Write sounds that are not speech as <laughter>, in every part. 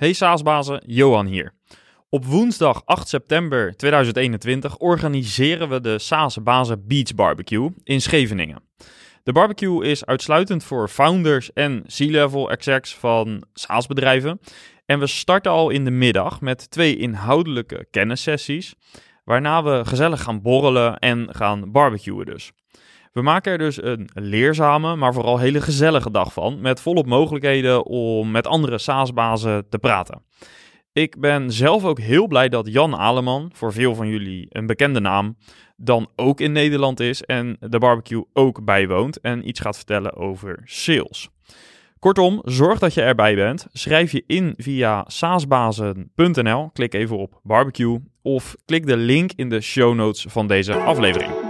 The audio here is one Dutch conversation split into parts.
Hey Saasbazen, Johan hier. Op woensdag 8 september 2021 organiseren we de Saasbazen Beach Barbecue in Scheveningen. De barbecue is uitsluitend voor founders en C-level execs van SaaS-bedrijven. En we starten al in de middag met twee inhoudelijke kennissessies, waarna we gezellig gaan borrelen en gaan barbecuen dus. We maken er dus een leerzame, maar vooral hele gezellige dag van, met volop mogelijkheden om met andere SaaS-bazen te praten. Ik ben zelf ook heel blij dat Jan Aleman, voor veel van jullie een bekende naam, dan ook in Nederland is en de barbecue ook bijwoont en iets gaat vertellen over sales. Kortom, zorg dat je erbij bent. Schrijf je in via saasbazen.nl. Klik even op barbecue of klik de link in de show notes van deze aflevering.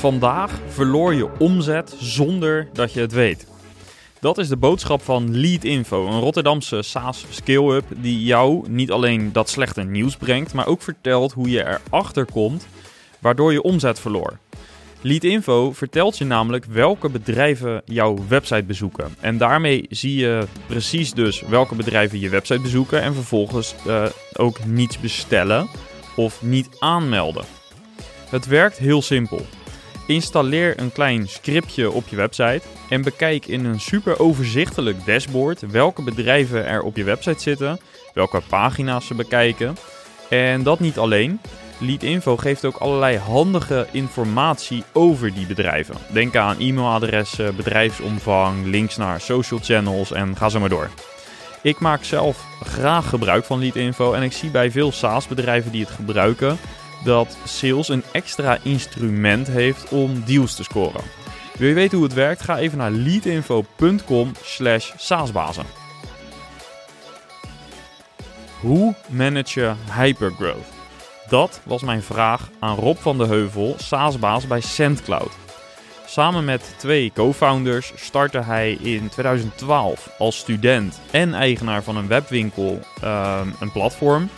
Vandaag verloor je omzet zonder dat je het weet. Dat is de boodschap van Lead Info, een Rotterdamse SaaS skill-up die jou niet alleen dat slechte nieuws brengt, maar ook vertelt hoe je erachter komt waardoor je omzet verloor. Lead Info vertelt je namelijk welke bedrijven jouw website bezoeken. En daarmee zie je precies dus welke bedrijven je website bezoeken en vervolgens uh, ook niets bestellen of niet aanmelden. Het werkt heel simpel. Installeer een klein scriptje op je website en bekijk in een super overzichtelijk dashboard welke bedrijven er op je website zitten, welke pagina's ze bekijken. En dat niet alleen. Leadinfo geeft ook allerlei handige informatie over die bedrijven. Denk aan e-mailadressen, bedrijfsomvang, links naar social channels en ga zo maar door. Ik maak zelf graag gebruik van Leadinfo en ik zie bij veel SaaS-bedrijven die het gebruiken dat sales een extra instrument heeft om deals te scoren. Wil je weten hoe het werkt? Ga even naar leadinfo.com slash saasbazen. Hoe manage je hypergrowth? Dat was mijn vraag aan Rob van de Heuvel, SaaSbaas bij SendCloud. Samen met twee co-founders startte hij in 2012 als student en eigenaar van een webwinkel uh, een platform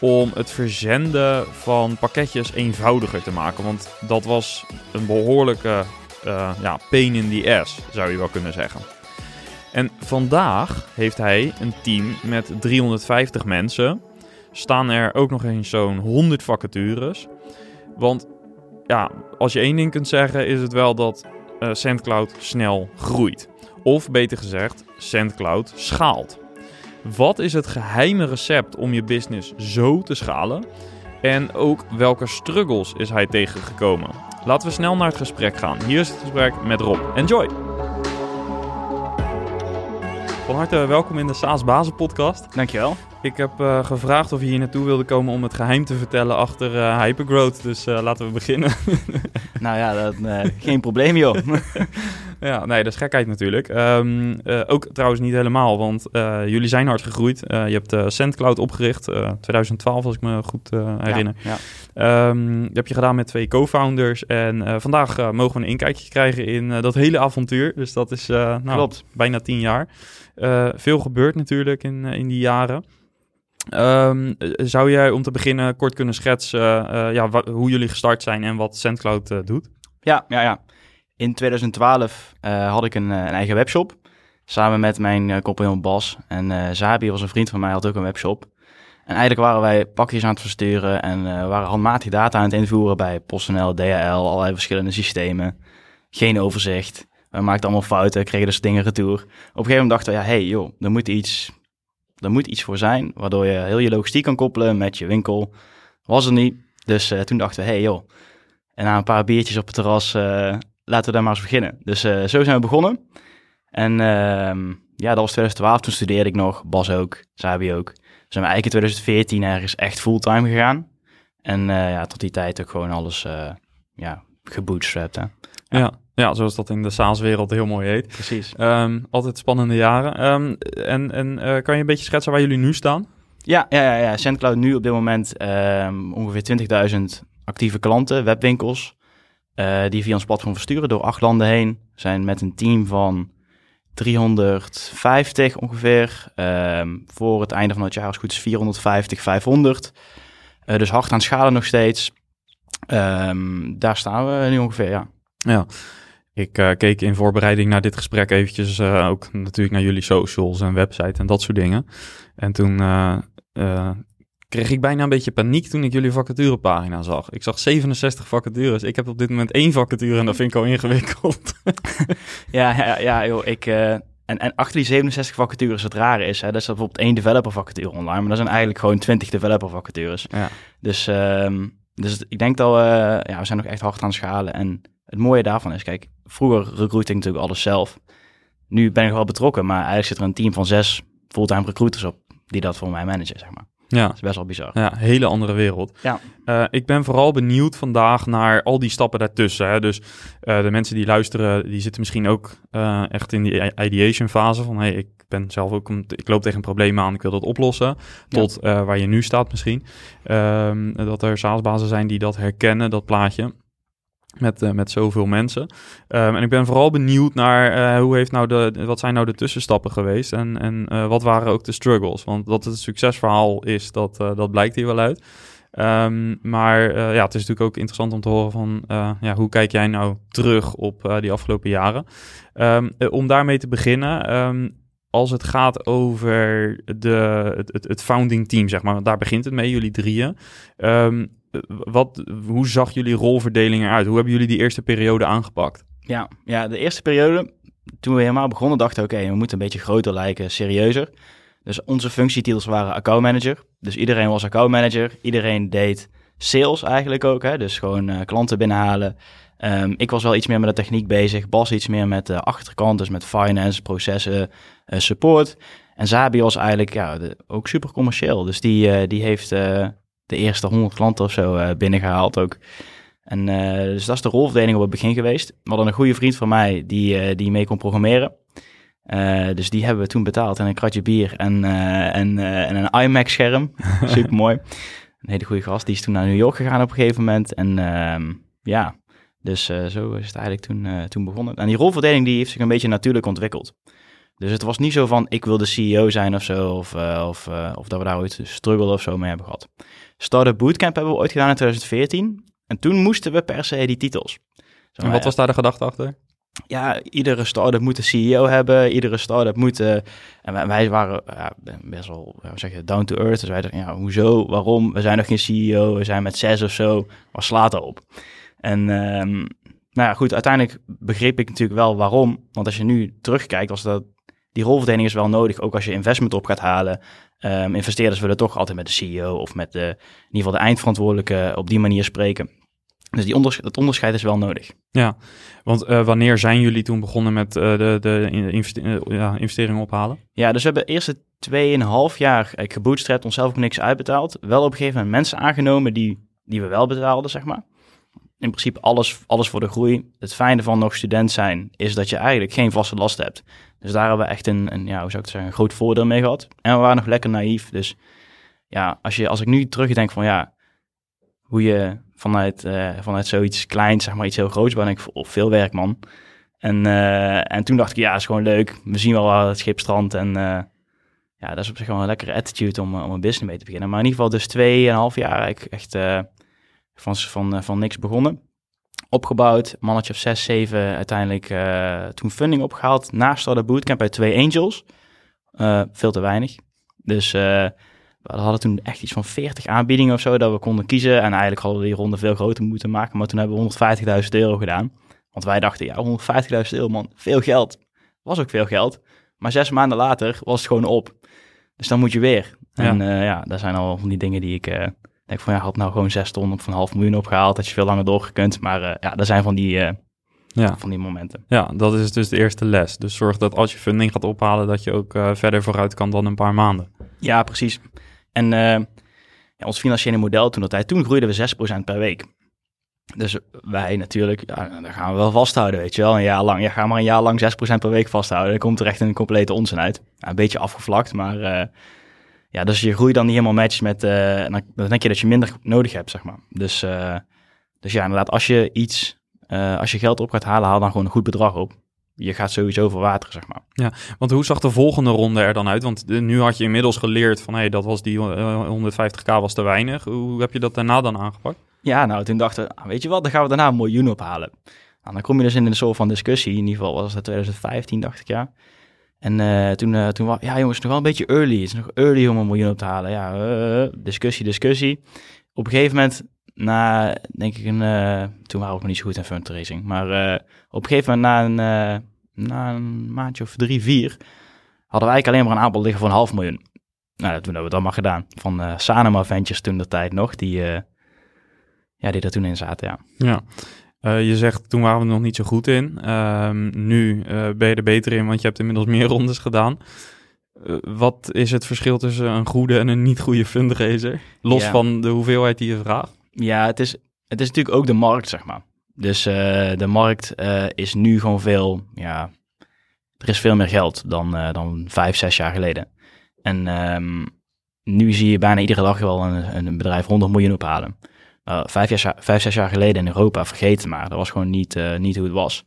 om het verzenden van pakketjes eenvoudiger te maken. Want dat was een behoorlijke uh, ja, pain in the ass, zou je wel kunnen zeggen. En vandaag heeft hij een team met 350 mensen. Staan er ook nog eens zo'n 100 vacatures. Want ja, als je één ding kunt zeggen, is het wel dat uh, SendCloud snel groeit. Of beter gezegd, SendCloud schaalt. Wat is het geheime recept om je business zo te schalen? En ook welke struggles is hij tegengekomen? Laten we snel naar het gesprek gaan. Hier is het gesprek met Rob. Enjoy! Van harte welkom in de SaaS Bazen podcast. Dankjewel. Ik heb uh, gevraagd of je hier naartoe wilde komen om het geheim te vertellen achter uh, Hypergrowth. Dus uh, laten we beginnen. <laughs> nou ja, dat, geen probleem joh. <laughs> ja, nee, dat is gekheid natuurlijk. Um, ook trouwens niet helemaal, want jullie zijn hard gegroeid. je hebt SendCloud opgericht, 2012 als ik me goed herinner. Ja, ja. Um, dat heb je gedaan met twee co-founders. En vandaag mogen we een inkijkje krijgen in dat hele avontuur. Dus dat is nou, bijna tien jaar. veel gebeurd natuurlijk in, in die jaren. Um, zou jij om te beginnen kort kunnen schetsen uh, ja, hoe jullie gestart zijn en wat SendCloud uh, doet? Ja, ja, ja. In 2012 uh, had ik een, een, eigen webshop. Samen met mijn compagnon Bas. En Zabi was een vriend van mij, had ook een webshop. En eigenlijk waren wij pakjes aan het versturen en waren handmatig data aan het invoeren bij PostNL, DHL, allerlei verschillende systemen. Geen overzicht. We maakten allemaal fouten, kregen dus dingen retour. Op een gegeven moment dachten we, ja, hey joh, er moet iets er moet iets voor zijn, waardoor je heel je logistiek kan koppelen met je winkel. Was er niet. Dus uh, toen dachten we, hey joh, en na een paar biertjes op het terras, uh, laten we daar maar eens beginnen. Dus uh, zo zijn we begonnen. En ehm, ja, dat was 2012, toen studeerde ik nog, Bas ook, Sabi ook. Dus zijn we eigenlijk in 2014 ergens echt fulltime gegaan. En ja, tot die tijd ook gewoon alles ja, gebootstrapped. Hè? Ja. Ja, zoals dat in de SaaS-wereld heel mooi heet. Precies. Ehm, altijd spannende jaren. Ehm, en en eh, kan je een beetje schetsen waar jullie nu staan? Ja, ja, ja, ja. SendCloud nu op dit moment ehm, ongeveer 20.000 actieve klanten, webwinkels, eh, die via ons platform versturen door acht landen heen. Zijn met een team van 350 ongeveer. Voor het einde van het jaar, als goed is, 450, 500. Eh, dus hard aan schalen nog steeds. Daar staan we nu ongeveer, ja. Ja. Ik eh, keek in voorbereiding naar dit gesprek eventjes eh, ook natuurlijk naar jullie socials en website en dat soort dingen. En toen eh, kreeg ik bijna een beetje paniek toen ik jullie vacaturepagina zag. Ik zag 67 vacatures. Ik heb op dit moment één vacature en dat vind ik al ingewikkeld. <laughs> Ja, ja, ja joh, ik... en, en achter die 67 vacatures, het rare is, hè, dat is bijvoorbeeld één developer vacature online, maar dat zijn eigenlijk gewoon 20 developer vacatures. ja. Dus, ehm, dus ik denk dat we, ja, we zijn nog echt hard aan het schalen. En het mooie daarvan is, kijk, vroeger recruiting natuurlijk alles zelf. Nu ben ik wel betrokken, maar eigenlijk zit er een team van zes fulltime recruiters op die dat voor mij managen, zeg maar. ja. Dat is best wel bizar. Ja, hele andere wereld. Ja. Eh, ik ben vooral benieuwd vandaag naar al die stappen daartussen. Hè. Dus eh, de mensen die luisteren, die zitten misschien ook eh, echt in die ideation fase van... hey, ik ben zelf ook, een, ik loop tegen een probleem aan, ik wil dat oplossen. Tot waar je nu staat misschien. Ehm, dat er SaaS-bazen zijn die dat herkennen, dat plaatje. Met, eh, met zoveel mensen. Ehm, en ik ben vooral benieuwd naar eh, hoe heeft nou de, wat zijn nou de tussenstappen geweest en, en eh, wat waren ook de struggles. Want dat het een succesverhaal is, dat, dat blijkt hier wel uit. Ehm, maar ja, het is natuurlijk ook interessant om te horen van ja, hoe kijk jij nou terug op die afgelopen jaren. Ehm, eh, om daarmee te beginnen, als het gaat over de, het, het, founding team, zeg maar, want daar begint het mee, jullie drieën. Wat, hoe zag jullie rolverdeling eruit? Hoe hebben jullie die eerste periode aangepakt? Ja, ja, de eerste periode, toen we helemaal begonnen, dachten we, oké, we moeten een beetje groter lijken, serieuzer. Dus onze functietitels waren accountmanager. Dus iedereen was accountmanager. Iedereen deed sales eigenlijk ook, hè? dus gewoon eh, klanten binnenhalen. Ehm, ik was wel iets meer met de techniek bezig. Bas iets meer met de achterkant, dus met finance, processen, eh, support. En Zabi was eigenlijk ja, ook super commercieel. Dus die, eh, die heeft eh, de eerste 100 klanten of zo eh, binnengehaald ook. En eh, dus dat is de rolverdeling op het begin geweest. We hadden een goede vriend van mij die, eh, die mee kon programmeren. Dus die hebben we toen betaald en een kratje bier en, en, en een iMac-scherm. <laughs> Super mooi. Een hele goede gast. Die is toen naar New York gegaan op een gegeven moment. En ehm, ja, dus zo is het eigenlijk toen, toen begonnen. En die rolverdeling die heeft zich een beetje natuurlijk ontwikkeld. Dus het was niet zo van ik wil de CEO zijn of zo. Of, eh, of, eh, of dat we daar ooit struggle of zo mee hebben gehad. Startup Bootcamp hebben we ooit gedaan in 2014. En toen moesten we per se die titels. Zo, En wat was daar de gedachte achter? ja, iedere start-up moet een CEO hebben. Iedere start-up moet... eh, en wij, wij waren ja, best wel, hoe zeg je, down to earth. Dus wij dachten, ja, hoezo, waarom? We zijn nog geen CEO, we zijn met zes of zo. Waar slaat dat op? En ehm, nou ja, goed, uiteindelijk begreep ik natuurlijk wel waarom. Want als je nu terugkijkt, was dat... Die rolverdeling is wel nodig, ook als je investment op gaat halen. Ehm, investeerders willen toch altijd met de CEO of met de, in ieder geval de eindverantwoordelijke op die manier spreken. Dus die onders dat onderscheid is wel nodig. Ja, want eh, wanneer zijn jullie toen begonnen met eh, de, de investe- eh, ja, investeringen ophalen? Ja, dus we hebben de eerste 2,5 jaar gebootstrapped, onszelf ook niks uitbetaald. Wel op een gegeven moment mensen aangenomen die, die we wel betaalden, zeg maar. In principe alles, alles voor de groei. Het fijne van nog student zijn is dat je eigenlijk geen vaste last hebt. Dus daar hebben we echt een, een ja, hoe zou ik het zeggen, een groot voordeel mee gehad. En we waren nog lekker naïef. Dus ja, als, je, als ik nu terugdenk van ja, hoe je vanuit, eh, vanuit zoiets kleins, zeg maar iets heel groots, ben ik veel werk, man. En, eh, en toen dacht ik, ja, is gewoon leuk. We zien wel waar het schip strandt. En eh, ja, dat is op zich wel een lekkere attitude om, om een business mee te beginnen. Maar in ieder geval dus tweeënhalf jaar eigenlijk echt van, van, van niks begonnen. Opgebouwd, mannetje of zes, zeven, uiteindelijk eh, toen funding opgehaald. Na Startup Bootcamp bij twee Angels. Eh, veel te weinig. Dus eh, we hadden toen echt iets van 40 aanbiedingen of zo dat we konden kiezen. En eigenlijk hadden we die ronde veel groter moeten maken. Maar toen hebben we 150.000 euro gedaan. Want wij dachten, ja, 150.000 euro man, veel geld. Was ook veel geld. Maar zes maanden later was het gewoon op. Dus dan moet je weer. En ja, ja dat zijn al van die dingen die ik denk van, ja, had nou gewoon zes ton op van een half miljoen opgehaald. Dat je veel langer doorgekund. Maar eh, ja, dat zijn van die, eh, Ja. van die momenten. ja, dat is dus de eerste les. Dus zorg dat als je funding gaat ophalen, dat je ook eh, verder vooruit kan dan een paar maanden. Ja, precies. En ja, ons financiële model toen dat tijd, toen groeiden we 6% per week. Dus wij natuurlijk, ja, dan gaan we wel vasthouden, weet je wel. Een jaar lang, ja, ga maar een jaar lang 6% per week vasthouden. Dan komt er echt een complete onzin uit. Ja, een beetje afgevlakt, maar ja, dus je groei dan niet helemaal matcht met, eh, dan, dan denk je dat je minder nodig hebt, zeg maar. Dus, eh, dus ja, inderdaad, als je iets, eh, als je geld op gaat halen, haal dan gewoon een goed bedrag op. Je gaat sowieso verwateren, zeg maar. Want hoe zag de volgende ronde er dan uit? Want nu had je inmiddels geleerd van, hé, dat was die eh, 150k was te weinig. Hoe heb je dat daarna dan aangepakt? Ja, nou, toen dachten we, ah, weet je wat, dan gaan we daarna een miljoen ophalen. Nou, dan kom je dus in een soort van discussie. In ieder geval was dat 2015, dacht ik, ja. En eh, toen, eh, toen was, ja jongens, nog wel een beetje early. Het is nog early om een miljoen op te halen. Ja, eh, discussie, discussie. Op een gegeven moment, na, denk ik, een, toen waren we ook nog niet zo goed in fundraising. Maar op een gegeven moment, na een, na een maandje of drie, vier, hadden wij eigenlijk alleen maar een aanbod liggen voor een half miljoen. Nou, toen hebben we het allemaal gedaan. Van eh Sanema Ventures toen de tijd nog, die, ja, die er toen in zaten, ja. Ja. Eh, je zegt, toen waren we er nog niet zo goed in. Ehm, nu eh, ben je er beter in, want je hebt inmiddels meer <laughs> rondes gedaan. Eh, wat is het verschil tussen een goede en een niet goede fundraiser? Los Ja. van de hoeveelheid die je vraagt. Ja, het is, het is natuurlijk ook de markt, zeg maar. Dus de markt is nu gewoon veel, ja, er is veel meer geld dan, dan vijf, zes jaar geleden. En ehm, nu zie je bijna iedere dag wel een, een bedrijf 100 miljoen ophalen. Uh, vijf, jaar, vijf, zes jaar geleden in Europa, vergeet het maar. Dat was gewoon niet, eh, niet hoe het was.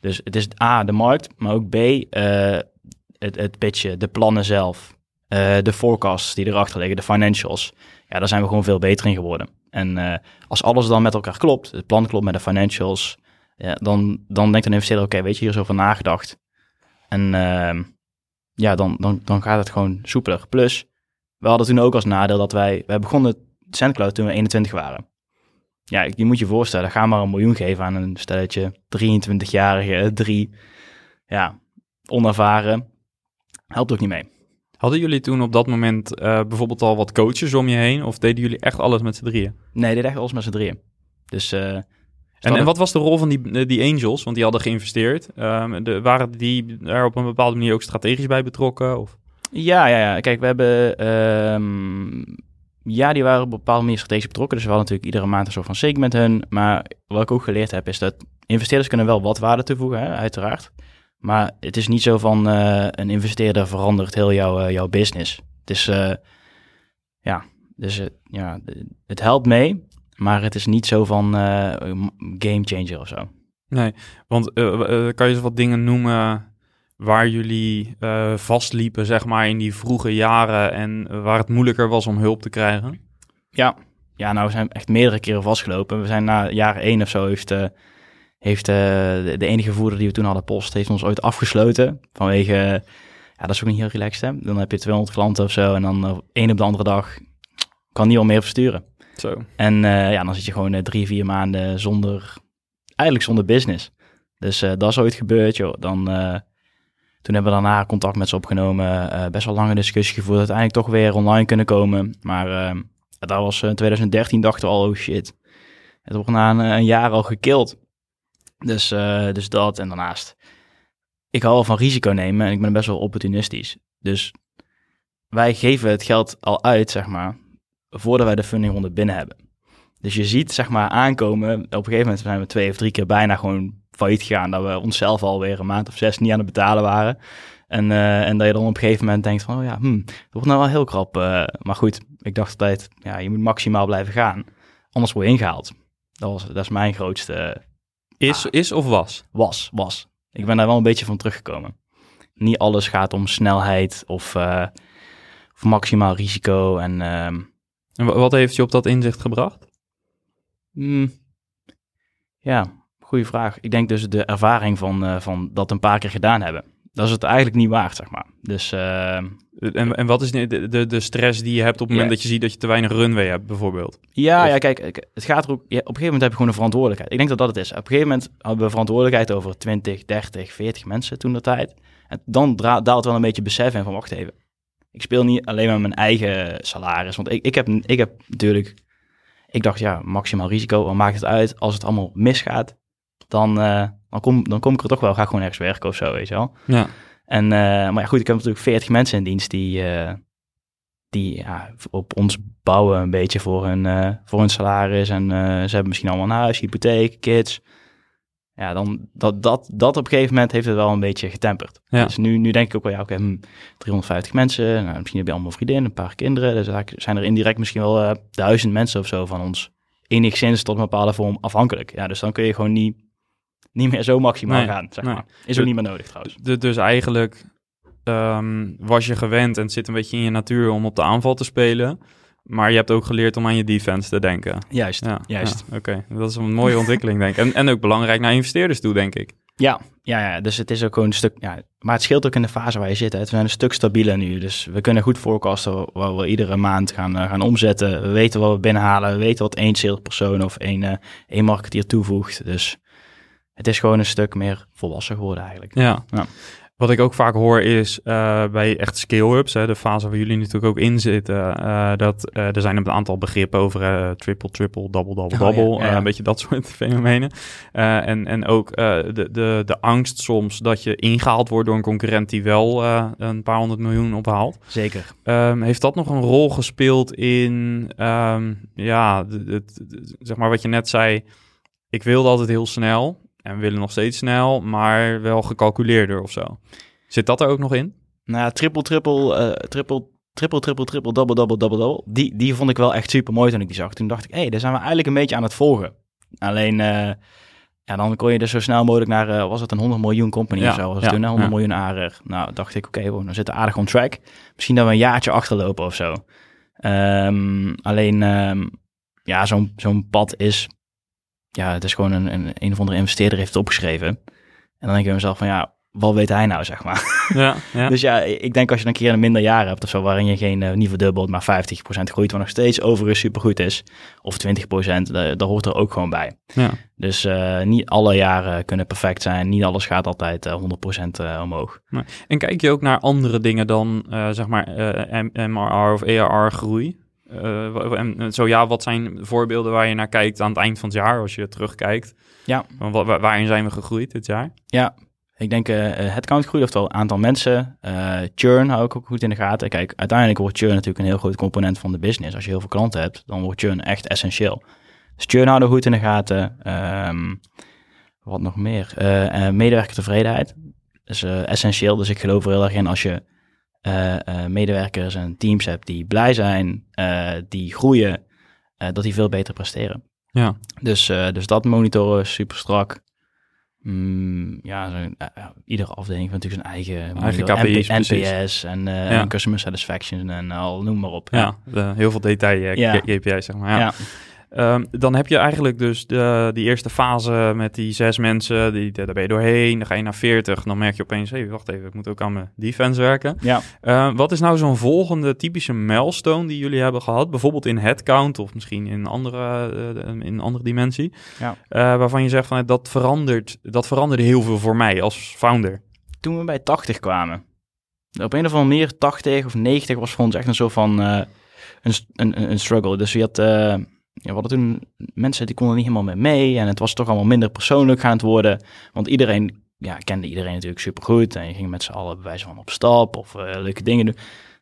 Dus het is A, de markt, maar ook B, eh, het, het pitchen, de plannen zelf, eh, de forecasts die erachter liggen, de financials. Ja, daar zijn we gewoon veel beter in geworden. En eh, als alles dan met elkaar klopt, het plan klopt met de financials, ja, dan, dan denkt een investeerder, oké, weet je, hier is over nagedacht. En ehm, ja, dan, dan, dan gaat het gewoon soepeler. Plus, we hadden toen ook als nadeel dat wij, wij begonnen SendCloud toen we 21 waren. Ja, je moet je voorstellen, ga maar een miljoen geven aan een stelletje 23-jarige, drie, ja, onervaren. Helpt ook niet mee. Hadden jullie toen op dat moment eh, bijvoorbeeld al wat coaches om je heen? Of deden jullie echt alles met z'n drieën? Nee, dit echt alles met z'n drieën. Dus eh, En, en wat was de rol van die, eh, die angels? Want die hadden geïnvesteerd. Ehm, de, waren die er op een bepaalde manier ook strategisch bij betrokken? Of? Ja, ja, ja. Kijk, we hebben... ehm, ja, die waren op bepaalde manier strategisch betrokken. Dus we hadden natuurlijk iedere maand een soort van segment hun. Maar wat ik ook geleerd heb, is dat investeerders kunnen wel wat waarde toevoegen, hè, uiteraard. Maar het is niet zo van uh, een investeerder verandert heel jouw, uh, jouw business. Het is, uh, ja, dus ja, het helpt mee. Maar het is niet zo van game changer of zo. Nee, want kan je eens wat dingen noemen waar jullie uh, vastliepen, zeg maar, in die vroege jaren en waar het moeilijker was om hulp te krijgen? Ja, ja nou, we zijn echt meerdere keren vastgelopen. We zijn na jaar één of zo heeft, uh, heeft uh, de, enige voerder die we toen hadden, Post, heeft ons ooit afgesloten. Vanwege, ja, dat is ook niet heel relaxed, hè. Dan heb je 200 klanten of zo en dan één op de andere dag kan niemand meer versturen. Zo. En ja, dan zit je gewoon drie, vier maanden zonder, eigenlijk zonder business. Dus dat is ooit gebeurd, joh. Dan, toen hebben we daarna contact met ze opgenomen, uh, best wel lange discussie gevoerd, uiteindelijk toch weer online kunnen komen. Maar uh, dat was in 2013, dachten we al, oh shit, het wordt na een, een jaar al gekild. Dus, dus dat en daarnaast, ik hou wel van risico nemen en ik ben best wel opportunistisch. Dus wij geven het geld al uit, zeg maar, voordat wij de fundingronde binnen hebben. Dus je ziet, zeg maar, aankomen, op een gegeven moment zijn we twee of drie keer bijna gewoon failliet gegaan, dat we onszelf alweer een maand of zes niet aan het betalen waren. En, uh, en dat je dan op een gegeven moment denkt van, oh ja, hm, dat wordt nou wel heel krap. Uh, maar goed, ik dacht altijd, ja, je moet maximaal blijven gaan. Anders word je ingehaald. Dat, was, dat is mijn grootste... Is, ah, is of was? Was, was. Ik ben daar wel een beetje van teruggekomen. Niet alles gaat om snelheid of, uh, of maximaal risico. En, en wat heeft je op dat inzicht gebracht? Mm, ja, goede vraag. Ik denk dus de ervaring van, uh, van dat een paar keer gedaan hebben. Dat is het eigenlijk niet waard, zeg maar. Dus, uh, en, en wat is de, de, de stress die je hebt op het moment dat je ziet dat je te weinig runway hebt, bijvoorbeeld? Ja, of... ja kijk, het gaat er ook... Ja, op een gegeven moment heb je gewoon een verantwoordelijkheid. Ik denk dat dat het is. Op een gegeven moment hadden we verantwoordelijkheid over 20, 30, 40 mensen toen de tijd. En dan daalt wel een beetje besef in van, wacht even. Ik speel niet alleen maar mijn eigen salaris. Want ik, ik, heb, ik heb natuurlijk... Ik dacht, ja, maximaal risico. Wat maakt het uit als het allemaal misgaat? Dan, uh, dan, kom, dan kom ik er toch wel, ga ik gewoon ergens werken of zo, weet je wel. Ja. En, uh, maar ja, goed, ik heb natuurlijk 40 mensen in dienst die, uh, die ja, op ons bouwen een beetje voor hun, eh, voor hun salaris. En eh, ze hebben misschien allemaal een huis, hypotheek, kids. Ja, dan dat, dat, dat op een gegeven moment heeft het wel een beetje getemperd. Ja. Dus nu, nu denk ik ook wel, ja, oké, hm, 350 mensen. Nou, misschien heb je allemaal vriendinnen, een paar kinderen. Dus eigenlijk zijn er indirect misschien wel eh, duizend mensen of zo van ons enigszins tot een bepaalde vorm afhankelijk. Ja, dus dan kun je gewoon niet, niet meer zo maximaal Nee, gaan, zeg nee. maar. Is ook niet meer nodig trouwens. Du- dus eigenlijk ehm, was je gewend en het zit een beetje in je natuur om op de aanval te spelen. Maar je hebt ook geleerd om aan je defense te denken. Juist, Ja, juist. ja, Oké, dat is een mooie ontwikkeling, denk ik. En, en ook belangrijk naar investeerders toe, denk ik. Ja, ja, ja, dus het is ook gewoon een stuk. Ja, maar het scheelt ook in de fase waar je zit. Hè. We zijn een stuk stabieler nu. Dus we kunnen goed forecasten waar we iedere maand gaan, eh, gaan omzetten. We weten wat we binnenhalen. We weten wat één salespersoon of één, eh, één marketeer toevoegt. Dus het is gewoon een stuk meer volwassen geworden eigenlijk. Ja. Ja. Wat ik ook vaak hoor is eh, bij echt scale-ups, hè, de fase waar jullie natuurlijk ook in zitten, eh, dat eh, er zijn een aantal begrippen over triple, triple, double, double, Oh, double, ja, ja. een beetje dat <laughs> soort fenomenen. Eh, en, en ook eh, de, de, de angst soms dat je ingehaald wordt door een concurrent die wel eh, een paar honderd miljoen ophaalt. Zeker. Ehm, heeft dat nog een rol gespeeld in, ehm, ja, de- zeg maar wat je net zei, ik wilde altijd heel snel en we willen nog steeds snel, maar wel gecalculeerder of zo. Zit dat er ook nog in? Nou, triple, triple, eh, triple, triple, triple, triple, double, double, double, double. Die, die vond ik wel echt super mooi toen ik die zag. Toen dacht ik, hé, hey, daar zijn we eigenlijk een beetje aan het volgen. Alleen, eh, ja, dan kon je dus zo snel mogelijk naar, eh, was het een 100 miljoen company Ja, of zo? Was het ja, toen, hè? 100 ja. miljoen ARR. Nou, dacht ik, oké, okay, dan zitten we aardig on track. Misschien dat we een jaartje achterlopen of zo. Ehm, alleen, ehm, ja, zo'n zo'n pad is, ja, het is gewoon een, een, een of andere investeerder heeft het opgeschreven. En dan denk ik bij mezelf van, ja, wat weet hij nou, zeg maar. <laughs> Ja, ja. Dus ja, ik denk als je dan een keer een minder jaar hebt of zo, waarin je geen eh, niet verdubbelt, maar 50% groeit, wat nog steeds overigens supergoed is, of 20%, daar, daar hoort er ook gewoon bij. ja. Dus eh, niet alle jaren kunnen perfect zijn, niet alles gaat altijd eh, 100% eh, omhoog. En kijk je ook naar andere dingen dan, eh, zeg maar, eh, MRR of ARR groei? Eh, en zo ja, wat zijn voorbeelden waar je naar kijkt aan het eind van het jaar, als je terugkijkt? Ja. Wa- wa- waarin zijn we gegroeid dit jaar? Ja, ik denk eh headcount groeit, oftewel aantal mensen. Eh, churn hou ik ook goed in de gaten. Kijk, uiteindelijk wordt churn natuurlijk een heel groot component van de business. Als je heel veel klanten hebt, dan wordt churn echt essentieel. Dus churn houden we goed in de gaten. Ehm, wat nog meer? Eh eh, medewerkertevredenheid is eh, essentieel. Dus ik geloof er heel erg in als je eh, eh, medewerkers en teams hebt die blij zijn, eh, die groeien, eh, dat die veel beter presteren. Ja. Dus, eh, dus dat monitoren super strak. Mm, ja, zo, eh, iedere afdeling heeft natuurlijk zijn eigen. KPI's. NPS en, eh, Ja. en customer satisfaction en al noem maar op. Ja, heel veel detail eh, Ja. KPI's, zeg maar. Ja. Ehm, dan heb je eigenlijk dus de, die eerste fase met die zes mensen, die, daar ben je doorheen, dan ga je naar 40, dan merk je opeens, hé, hey, wacht even, ik moet ook aan mijn defense werken. ja. Eh, wat is nou zo'n volgende typische milestone die jullie hebben gehad? Bijvoorbeeld in headcount of misschien in andere, eh, in een andere dimensie. Ja. Eh, waarvan je zegt van eh, dat verandert, dat veranderde heel veel voor mij als founder. Toen we bij 80 kwamen, op een of andere manier 80 of 90 was voor ons echt een soort van een, een, een struggle. Dus je had, ja, hadden toen mensen die konden niet helemaal mee mee en het was toch allemaal minder persoonlijk gaan het worden. Want iedereen, ja, kende iedereen natuurlijk supergoed en je ging met z'n allen bij wijze van op stap of eh, leuke dingen doen.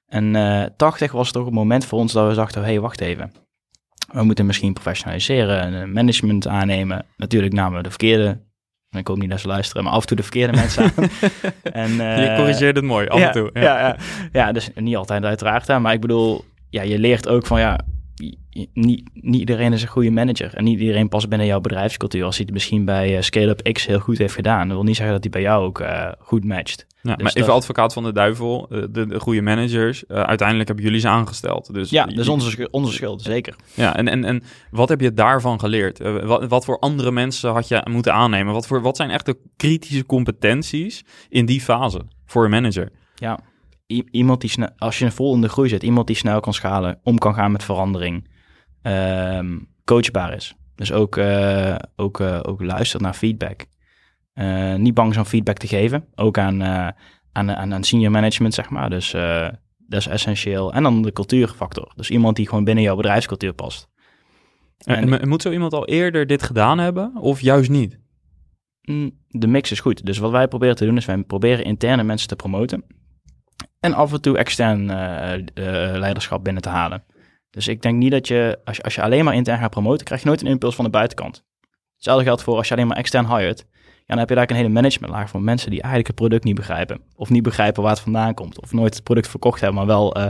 En eh 80 was toch een moment voor ons dat we dachten, hé, hey, wacht even. We moeten misschien professionaliseren en een management aannemen. Natuurlijk namen we de verkeerde, ik hoop niet dat ze luisteren, maar af en toe de verkeerde mensen aan. <laughs> en, je eh, corrigeert het mooi, af ja, en toe. Ja. Ja, ja. dus niet altijd uiteraard. Hè, maar ik bedoel, ja, je leert ook van ja, niet, niet iedereen is een goede manager. En niet iedereen past binnen jouw bedrijfscultuur. Als hij het misschien bij eh, Scale-up X heel goed heeft gedaan. Dat wil niet zeggen dat hij bij jou ook eh, goed matcht. Ja, Dus maar even dat- advocaat van de duivel, eh, de, de goede managers, uiteindelijk hebben jullie ze aangesteld. Dus Ja, dat is onze, onze schuld, zeker. Ja, en, en, en wat heb je daarvan geleerd? Wat, wat voor andere mensen had je moeten aannemen? Wat, voor, wat zijn echt de kritische competenties in die fase voor een manager? Ja, iemand die snel, als je vol in de groei zit, iemand die snel kan schalen, om kan gaan met verandering, ehm, coachbaar is. Dus ook, eh, ook, eh, ook luistert naar feedback. Eh, niet bang is om feedback te geven, ook aan, aan, aan, aan senior management, zeg maar. Dus dat is essentieel. En dan de cultuurfactor. Dus iemand die gewoon binnen jouw bedrijfscultuur past. En, En- en moet zo iemand al eerder dit gedaan hebben of juist niet? Mm, de mix is goed. Dus wat wij proberen te doen is wij proberen interne mensen te promoten. En af en toe extern eh, eh, leiderschap binnen te halen. Dus ik denk niet dat je als, je, als je alleen maar intern gaat promoten, krijg je nooit een impuls van de buitenkant. Hetzelfde geldt voor als je alleen maar extern hired. Ja, dan heb je daar een hele managementlaag van mensen die eigenlijk het product niet begrijpen. Of niet begrijpen waar het vandaan komt. Of nooit het product verkocht hebben, maar wel uh,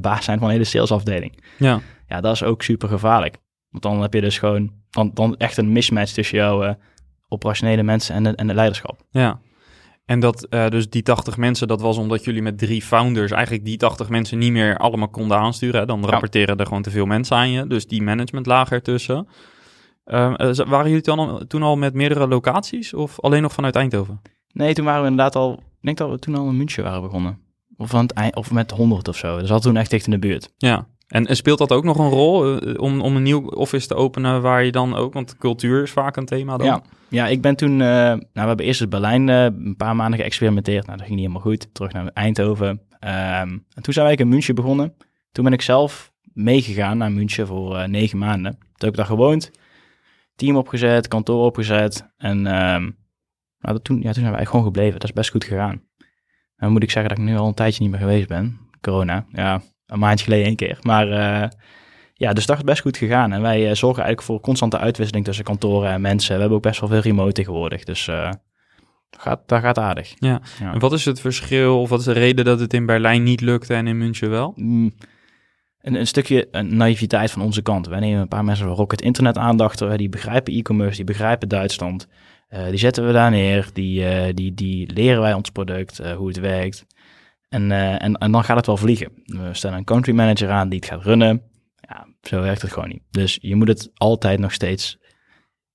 baas zijn van een hele salesafdeling. Ja. Ja, dat is ook super gevaarlijk. Want dan heb je dus gewoon dan, dan echt een mismatch tussen jouw uh, operationele mensen en de, en de leiderschap. Ja. En dat, uh, dus die 80 mensen, dat was omdat jullie met drie founders eigenlijk die 80 mensen niet meer allemaal konden aansturen. Dan rapporteren er gewoon te veel mensen aan je. Dus die managementlaag ertussen. Uh, waren jullie dan al, toen al met meerdere locaties of alleen nog vanuit Eindhoven? Nee, toen waren we inderdaad al, ik denk dat we toen al in München waren begonnen. Of, van het, of met 100 of zo. Dus dat toen echt dicht in de buurt. Ja, en, speelt dat ook nog een rol uh, om, om een nieuw office te openen waar je dan ook, want cultuur is vaak een thema dan? Ja, ja ik ben toen, uh, nou we hebben eerst in Berlijn uh, een paar maanden geëxperimenteerd. Nou, dat ging niet helemaal goed. Terug naar Eindhoven. Um, en toen zijn wij in München begonnen. Toen ben ik zelf meegegaan naar München voor negen maanden. Toen heb ik daar gewoond team opgezet, kantoor opgezet. En um, nou, toen, ja, toen zijn eigenlijk gewoon gebleven. Dat is best goed gegaan. Dan moet ik zeggen dat ik nu al een tijdje niet meer geweest ben. Corona, ja, een maandje geleden één keer. Maar uh, ja, dus dat is best goed gegaan. En wij uh, zorgen eigenlijk voor constante uitwisseling tussen kantoren en mensen. We hebben ook best wel veel remote tegenwoordig. Dus dat, gaat, dat gaat aardig. Ja. ja. En wat is het verschil of wat is de reden dat het in Berlijn niet lukte en in München wel? Mm een, een stukje een naïviteit van onze kant. Wij nemen een paar mensen van Rocket Internet aandacht. Die begrijpen e-commerce, die begrijpen Duitsland. Uh, die zetten we daar neer. Die, uh, die, die leren wij ons product, uh, hoe het werkt. En, en, en dan gaat het wel vliegen. We stellen een country manager aan die het gaat runnen. Ja, zo werkt het gewoon niet. Dus je moet het altijd nog steeds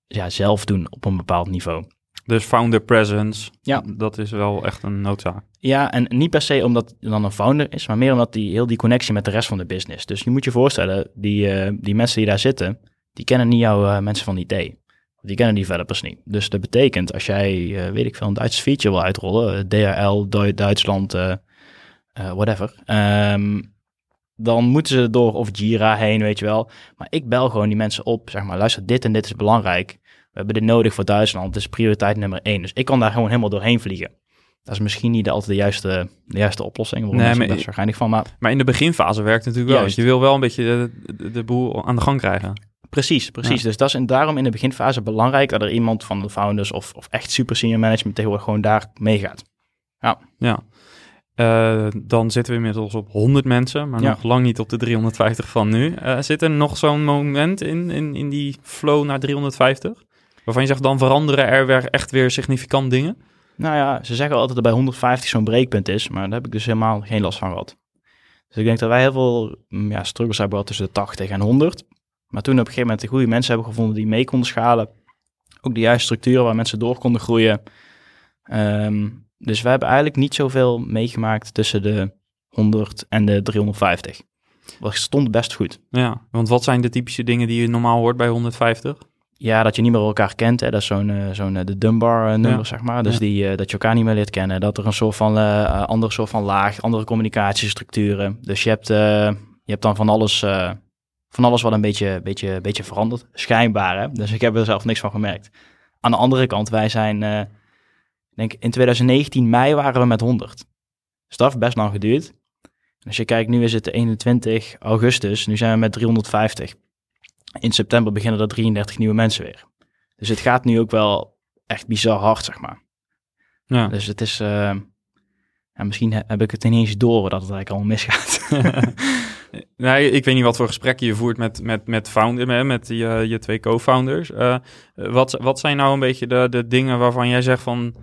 ja, zelf doen op een bepaald niveau. Dus founder presence, ja. dat is wel echt een noodzaak. Ja, en niet per se omdat hij dan een founder is, maar meer omdat die heel die connectie met de rest van de business. Dus je moet je voorstellen, die, uh, die mensen die daar zitten, die kennen niet jouw uh, mensen van IT. Die kennen die developers niet. Dus dat betekent, als jij, uh, weet ik veel, een Duits feature wil uitrollen, DHL, Duitsland, whatever, um, dan moeten ze door of Jira heen, weet je wel. Maar ik bel gewoon die mensen op, zeg maar, luister, dit en dit is belangrijk. We hebben dit nodig voor Duitsland, het is prioriteit nummer één. Dus ik kan daar gewoon helemaal doorheen vliegen. Dat is misschien niet altijd de juiste, de juiste oplossing. Nee, maar, best waarschijnlijk van. Maar, maar in de beginfase werkt het natuurlijk wel. Dus je wil wel een beetje de, de, de, boel aan de gang krijgen. Precies, precies. Ja. Dus dat is en daarom in de beginfase belangrijk dat er iemand van de founders of, of echt super senior management tegenwoordig gewoon daar meegaat. Ja. Ja. Uh, dan zitten we inmiddels op 100 mensen, maar ja. nog lang niet op de 350 van nu. Uh, zit er nog zo'n moment in, in, in die flow naar 350? Waarvan je zegt, dan veranderen er weer echt weer significant dingen? Nou ja, ze zeggen altijd dat bij 150 zo'n breekpunt is, maar daar heb ik dus helemaal geen last van gehad. Dus ik denk dat wij heel veel mm, ja, struggles hebben gehad tussen de 80 en 100. Maar toen op een gegeven moment de goede mensen hebben gevonden die mee konden schalen. Ook de juiste structuren waar mensen door konden groeien. Um, dus we hebben eigenlijk niet zoveel meegemaakt tussen de 100 en de 350. Dat stond best goed. Ja, want wat zijn de typische dingen die je normaal hoort bij 150? Ja, dat je niet meer elkaar kent. Hè. Dat is zo'n uh, zo'n de Dunbar nummer, ja. zeg maar. Dus ja. die, dat je elkaar niet meer leert kennen. Dat er een soort van andere soort van laag, andere communicatiestructuren. Dus je hebt, je hebt dan van alles, van alles wat een beetje, beetje, beetje veranderd. Schijnbaar, hè. Dus ik heb er zelf niks van gemerkt. Aan de andere kant, wij zijn, denk in 2019 mei waren we met 100. Dus dat heeft best lang geduurd. Als je kijkt, nu is het 21 augustus. Nu zijn we met 350 in september beginnen er 33 nieuwe mensen weer. Dus het gaat nu ook wel echt bizar hard, zeg maar. Ja. Dus het is... Uh, ja, misschien heb ik het ineens door dat het eigenlijk al misgaat. <laughs> <laughs> nee, ik weet niet wat voor gesprekken je voert met, met, met founder, met je, je twee co-founders. Uh, wat, wat zijn nou een beetje de, de dingen waarvan jij zegt van...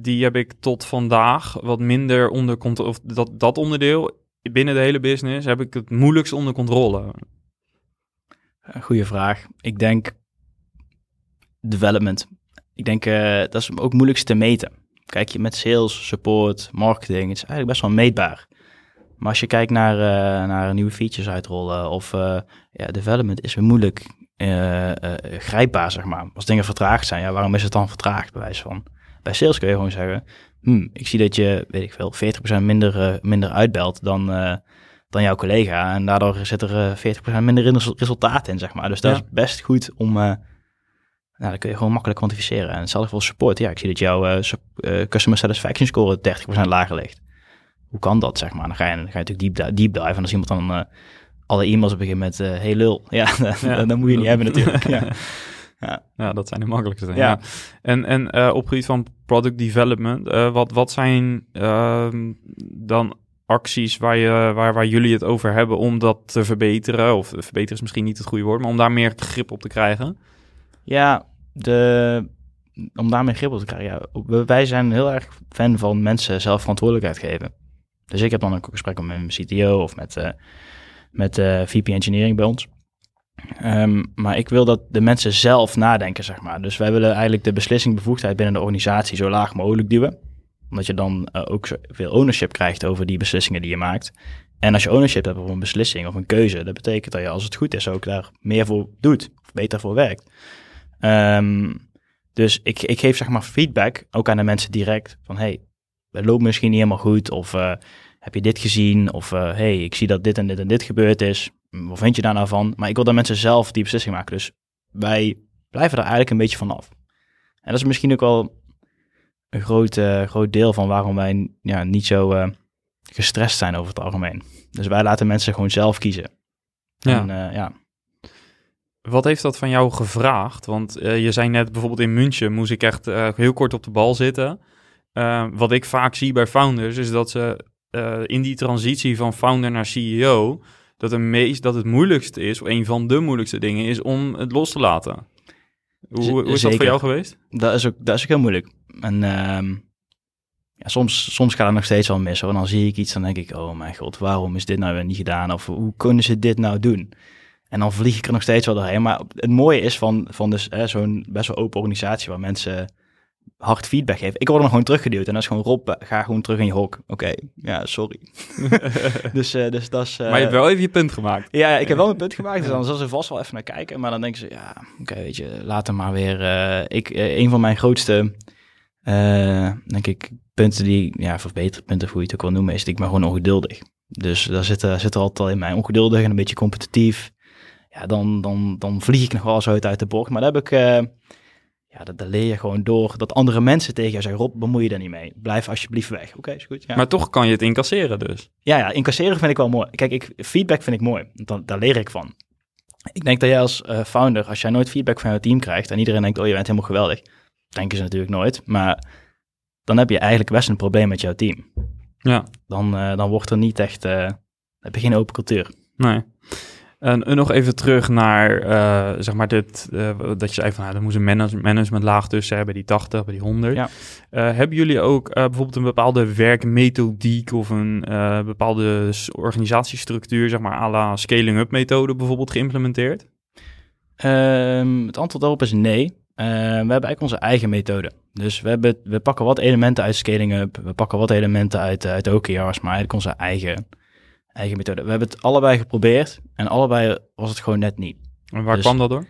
Die heb ik tot vandaag wat minder onder controle... Of dat, dat onderdeel binnen de hele business heb ik het moeilijkst onder controle. Goeie vraag. Ik denk development. Ik denk uh, dat is ook moeilijkst te meten. Kijk je met sales, support, marketing, het is eigenlijk best wel meetbaar. Maar als je kijkt naar, uh, naar nieuwe features uitrollen of ja, development is weer moeilijk grijpbaar, zeg maar. Als dingen vertraagd zijn, ja, waarom is het dan vertraagd, bij wijze van? Bij sales kun je gewoon zeggen, hmm, ik zie dat je, weet ik veel, 40% minder, minder uitbelt dan dan jouw collega. En daardoor zit er 40% eh, minder resultaat in, zeg maar. Dus dat is best goed om... Uh, nou, dat kun je gewoon makkelijk kwantificeren. En hetzelfde voor support. Ja, ik zie dat jouw uh, customer satisfaction score 30% lager ligt. hoe kan dat, zeg maar. Dan ga je, dan ga je natuurlijk deep, deep dive en als iemand dan uh, alle e-mails begint met, uh, hey lul, ja, <laughs> ja. dan moet je niet hebben natuurlijk. <laughs> ja. Ja. ja, dat zijn de makkelijkste. Ja. ja. En, en uh, op gebied van product development, wat, wat zijn ehm, dan acties waar, je, waar, waar jullie het over hebben om dat te verbeteren? Of verbeteren is misschien niet het goede woord, maar om daar meer grip op te krijgen? Ja, de, om daar meer grip op te krijgen. Ja, wij zijn heel erg fan van mensen zelf verantwoordelijkheid geven. Dus ik heb dan ook een gesprek met mijn CTO of met, met eh, VP Engineering bij ons. Um, maar ik wil dat de mensen zelf nadenken, zeg maar. Dus wij willen eigenlijk de beslissingbevoegdheid binnen de organisatie zo laag mogelijk duwen. Omdat je dan uh, ook veel ownership krijgt over die beslissingen die je maakt. En als je ownership hebt over een beslissing of een keuze, dat betekent dat je als het goed is ook daar meer voor doet of beter voor werkt. Um, dus ik, ik geef zeg maar feedback ook aan de mensen direct van hey, het loopt misschien niet helemaal goed of uh, heb je dit gezien of uh, hey, ik zie dat dit en dit en dit gebeurd is. Wat vind je daar nou van? Maar ik wil dat mensen zelf die beslissing maken. Dus wij blijven er eigenlijk een beetje vanaf. En dat is misschien ook wel een groot, uh, groot deel van waarom wij ja, niet zo gestrest zijn over het algemeen. Dus wij laten mensen gewoon zelf kiezen. Ja. En, ja. Wat heeft dat van jou gevraagd? Want je zei net bijvoorbeeld in München moest ik echt heel kort op de bal zitten. Wat ik vaak zie bij founders is dat ze in die transitie van founder naar CEO, dat, het meest, dat het moeilijkste is, of een van de moeilijkste dingen is om het los te laten. Hoe, hoe is dat voor jou geweest? Dat is ook, dat is ook heel moeilijk. En ehm, ja, soms, soms gaat het nog steeds wel mis. Hoor. En dan zie ik iets, dan denk ik, oh mijn god, waarom is dit nou weer niet gedaan? Of hoe kunnen ze dit nou doen? En dan vlieg ik er nog steeds wel doorheen. Maar het mooie is van, van dus, zo'n best wel open organisatie waar mensen hard feedback geven. Ik word er gewoon teruggeduwd. En dat is gewoon Rob, ga gewoon terug in je hok. Oké, ja, sorry. <laughs> dus, uh, dus dat is... Uh, maar je hebt wel even je punt gemaakt. Ja, ik heb wel mijn punt <laughs> gemaakt. Dus dan zullen ze vast wel even naar kijken. Maar dan denken ze, ja, oké, weet je, laat maar weer... Uh, ik, een van mijn grootste, denk ik, punten die... Ja, verbeterpunten, hoe je het ook wil noemen, is dat ik ben gewoon ongeduldig. Dus daar zit, zit er altijd in mij ongeduldig en een beetje competitief ja, dan, dan, dan vlieg ik nog wel zo uit de bocht. Maar dan heb ik, ja, dat, leer je gewoon door dat andere mensen tegen je zeggen, Rob, bemoei je daar niet mee. Blijf alsjeblieft weg. Oké, is goed. Ja. Maar toch kan je het incasseren dus. Ja, ja, incasseren vind ik wel mooi. Kijk, ik, feedback vind ik mooi. Dan, daar leer ik van. Ik denk dat jij als uh, founder, als jij nooit feedback van je team krijgt en iedereen denkt, oh, je bent helemaal geweldig. Denken ze natuurlijk nooit. Maar dan heb je eigenlijk best een probleem met jouw team. Ja. Dan, uh, dan wordt er niet echt, heb je geen open cultuur. Nee. En nog even terug naar, uh, zeg maar, dit, uh, dat je zei van, nou, er moest een manage management laag tussen hebben, die 80, bij die 100. Ja. Uh, hebben jullie ook bijvoorbeeld een bepaalde werkmethodiek of een bepaalde organisatiestructuur, zeg maar, à la scaling-up methode bijvoorbeeld geïmplementeerd? Um, het antwoord daarop is nee. we hebben eigenlijk onze eigen methode. Dus we, hebben, we pakken wat elementen uit scaling-up, we pakken wat elementen uit, uit OKR's, maar eigenlijk onze eigen eigen methode. We hebben het allebei geprobeerd en allebei was het gewoon net niet. En waar dus kwam dat door?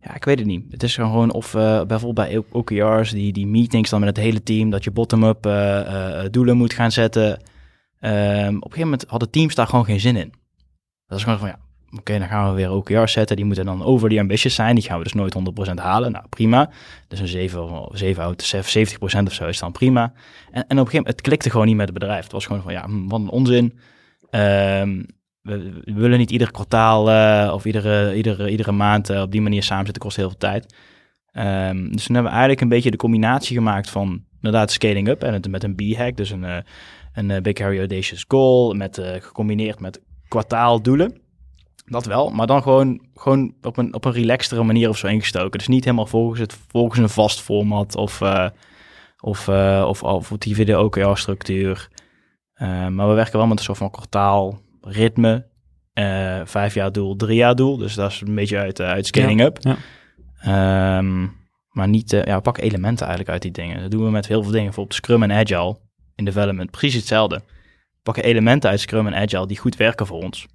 Ja, ik weet het niet. Het is gewoon of uh, bijvoorbeeld bij OKR's, die, die meetings dan met het hele team, dat je bottom-up uh, uh, doelen moet gaan zetten. Um, op een gegeven moment hadden teams daar gewoon geen zin in. Dat is gewoon van, ja, oké, dan gaan we weer OKR's zetten. Die moeten dan over die ambitious zijn. Die gaan we dus nooit 100% halen. Nou, prima. Dus een 7, 7 out 70% of zo is dan prima. En, en op een gegeven moment, het klikte gewoon niet met het bedrijf. Het was gewoon van, ja, hm, wat een onzin. Um, we, willen niet ieder kwartaal uh, of iedere, iedere, iedere maand uh, op die manier samen zitten, kost heel veel tijd. Um, dus toen hebben we eigenlijk een beetje de combinatie gemaakt van inderdaad scaling up en het met een B-hack, dus een, uh, een Big Harry Audacious Goal, met, gecombineerd met kwartaaldoelen. Dat wel, maar dan gewoon, gewoon op, een, op een relaxtere manier of zo ingestoken. Dus niet helemaal volgens, het, volgens een vast format of, of, of, of, die video OKR-structuur. Uh, maar we werken wel met een soort van kwartaal ritme. Uh, vijf jaar doel, drie jaar doel. Dus dat is een beetje uit, uh, uit scaling up. Ja. Um, maar niet, ja, we pakken elementen eigenlijk uit die dingen. Dat doen we met heel veel dingen. Bijvoorbeeld Scrum en Agile in development. Precies hetzelfde. We pakken elementen uit Scrum en Agile die goed werken voor ons.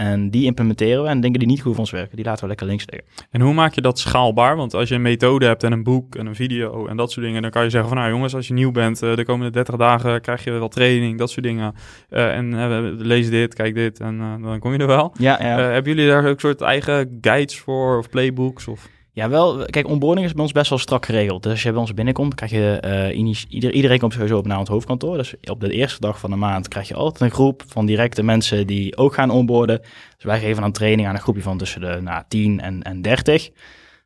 En die implementeren we en dingen die niet goed voor ons werken, die laten we lekker links liggen. En hoe maak je dat schaalbaar? Want als je een methode hebt en een boek en een video en dat soort dingen, dan kan je zeggen van nou jongens, als je nieuw bent, uh, de komende 30 dagen krijg je wel training, dat soort dingen. Uh, en uh, lees dit, kijk dit en dan kom je er wel. Ja, ja. hebben jullie daar ook soort eigen guides voor of playbooks? Of? Ja, wel. Kijk, onboarding is bij ons best wel strak geregeld. Dus als je bij ons binnenkomt, krijg je initie- ieder, iedereen komt sowieso op naar het hoofdkantoor. Dus op de eerste dag van de maand krijg je altijd een groep van directe mensen die ook gaan onboarden. Dus wij geven dan training aan een groepje van tussen de nou, 10 en, en 30.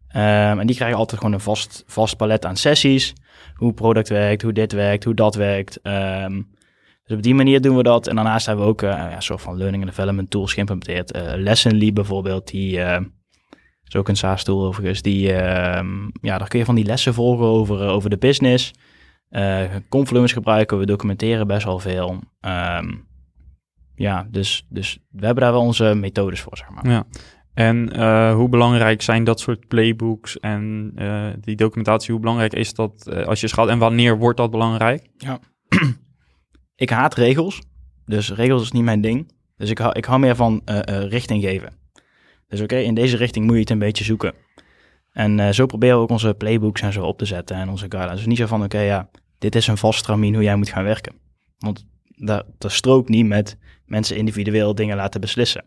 Ehm, en die krijgen altijd gewoon een vast, vast palet aan sessies. Hoe product werkt, hoe dit werkt, hoe dat werkt. Ehm, dus op die manier doen we dat. En daarnaast hebben we ook eh, ja, een soort van learning and development tools geïmplementeerd. Eh Lessonly bijvoorbeeld, die eh, is ook een SaaS-tool overigens. Die, ehm, ja, daar kun je van die lessen volgen over, eh, over de business. Eh Confluence gebruiken, we documenteren best wel veel. Ehm, ja, dus, dus we hebben daar wel onze methodes voor, zeg maar. Ja. En eh, hoe belangrijk zijn dat soort playbooks en die documentatie? Hoe belangrijk is dat als je schat? En wanneer wordt dat belangrijk? Ik haat regels, dus regels is niet mijn ding. Dus ik hou, ik hou meer van richting geven. Dus oké, in deze richting moet je het een beetje zoeken. En eh, zo proberen we ook onze playbooks en zo op te zetten en onze guidelines. Dus niet zo van, oké, ja, dit is een vast stramien hoe jij moet gaan werken. Want dat, dat strookt niet met mensen individueel dingen laten beslissen.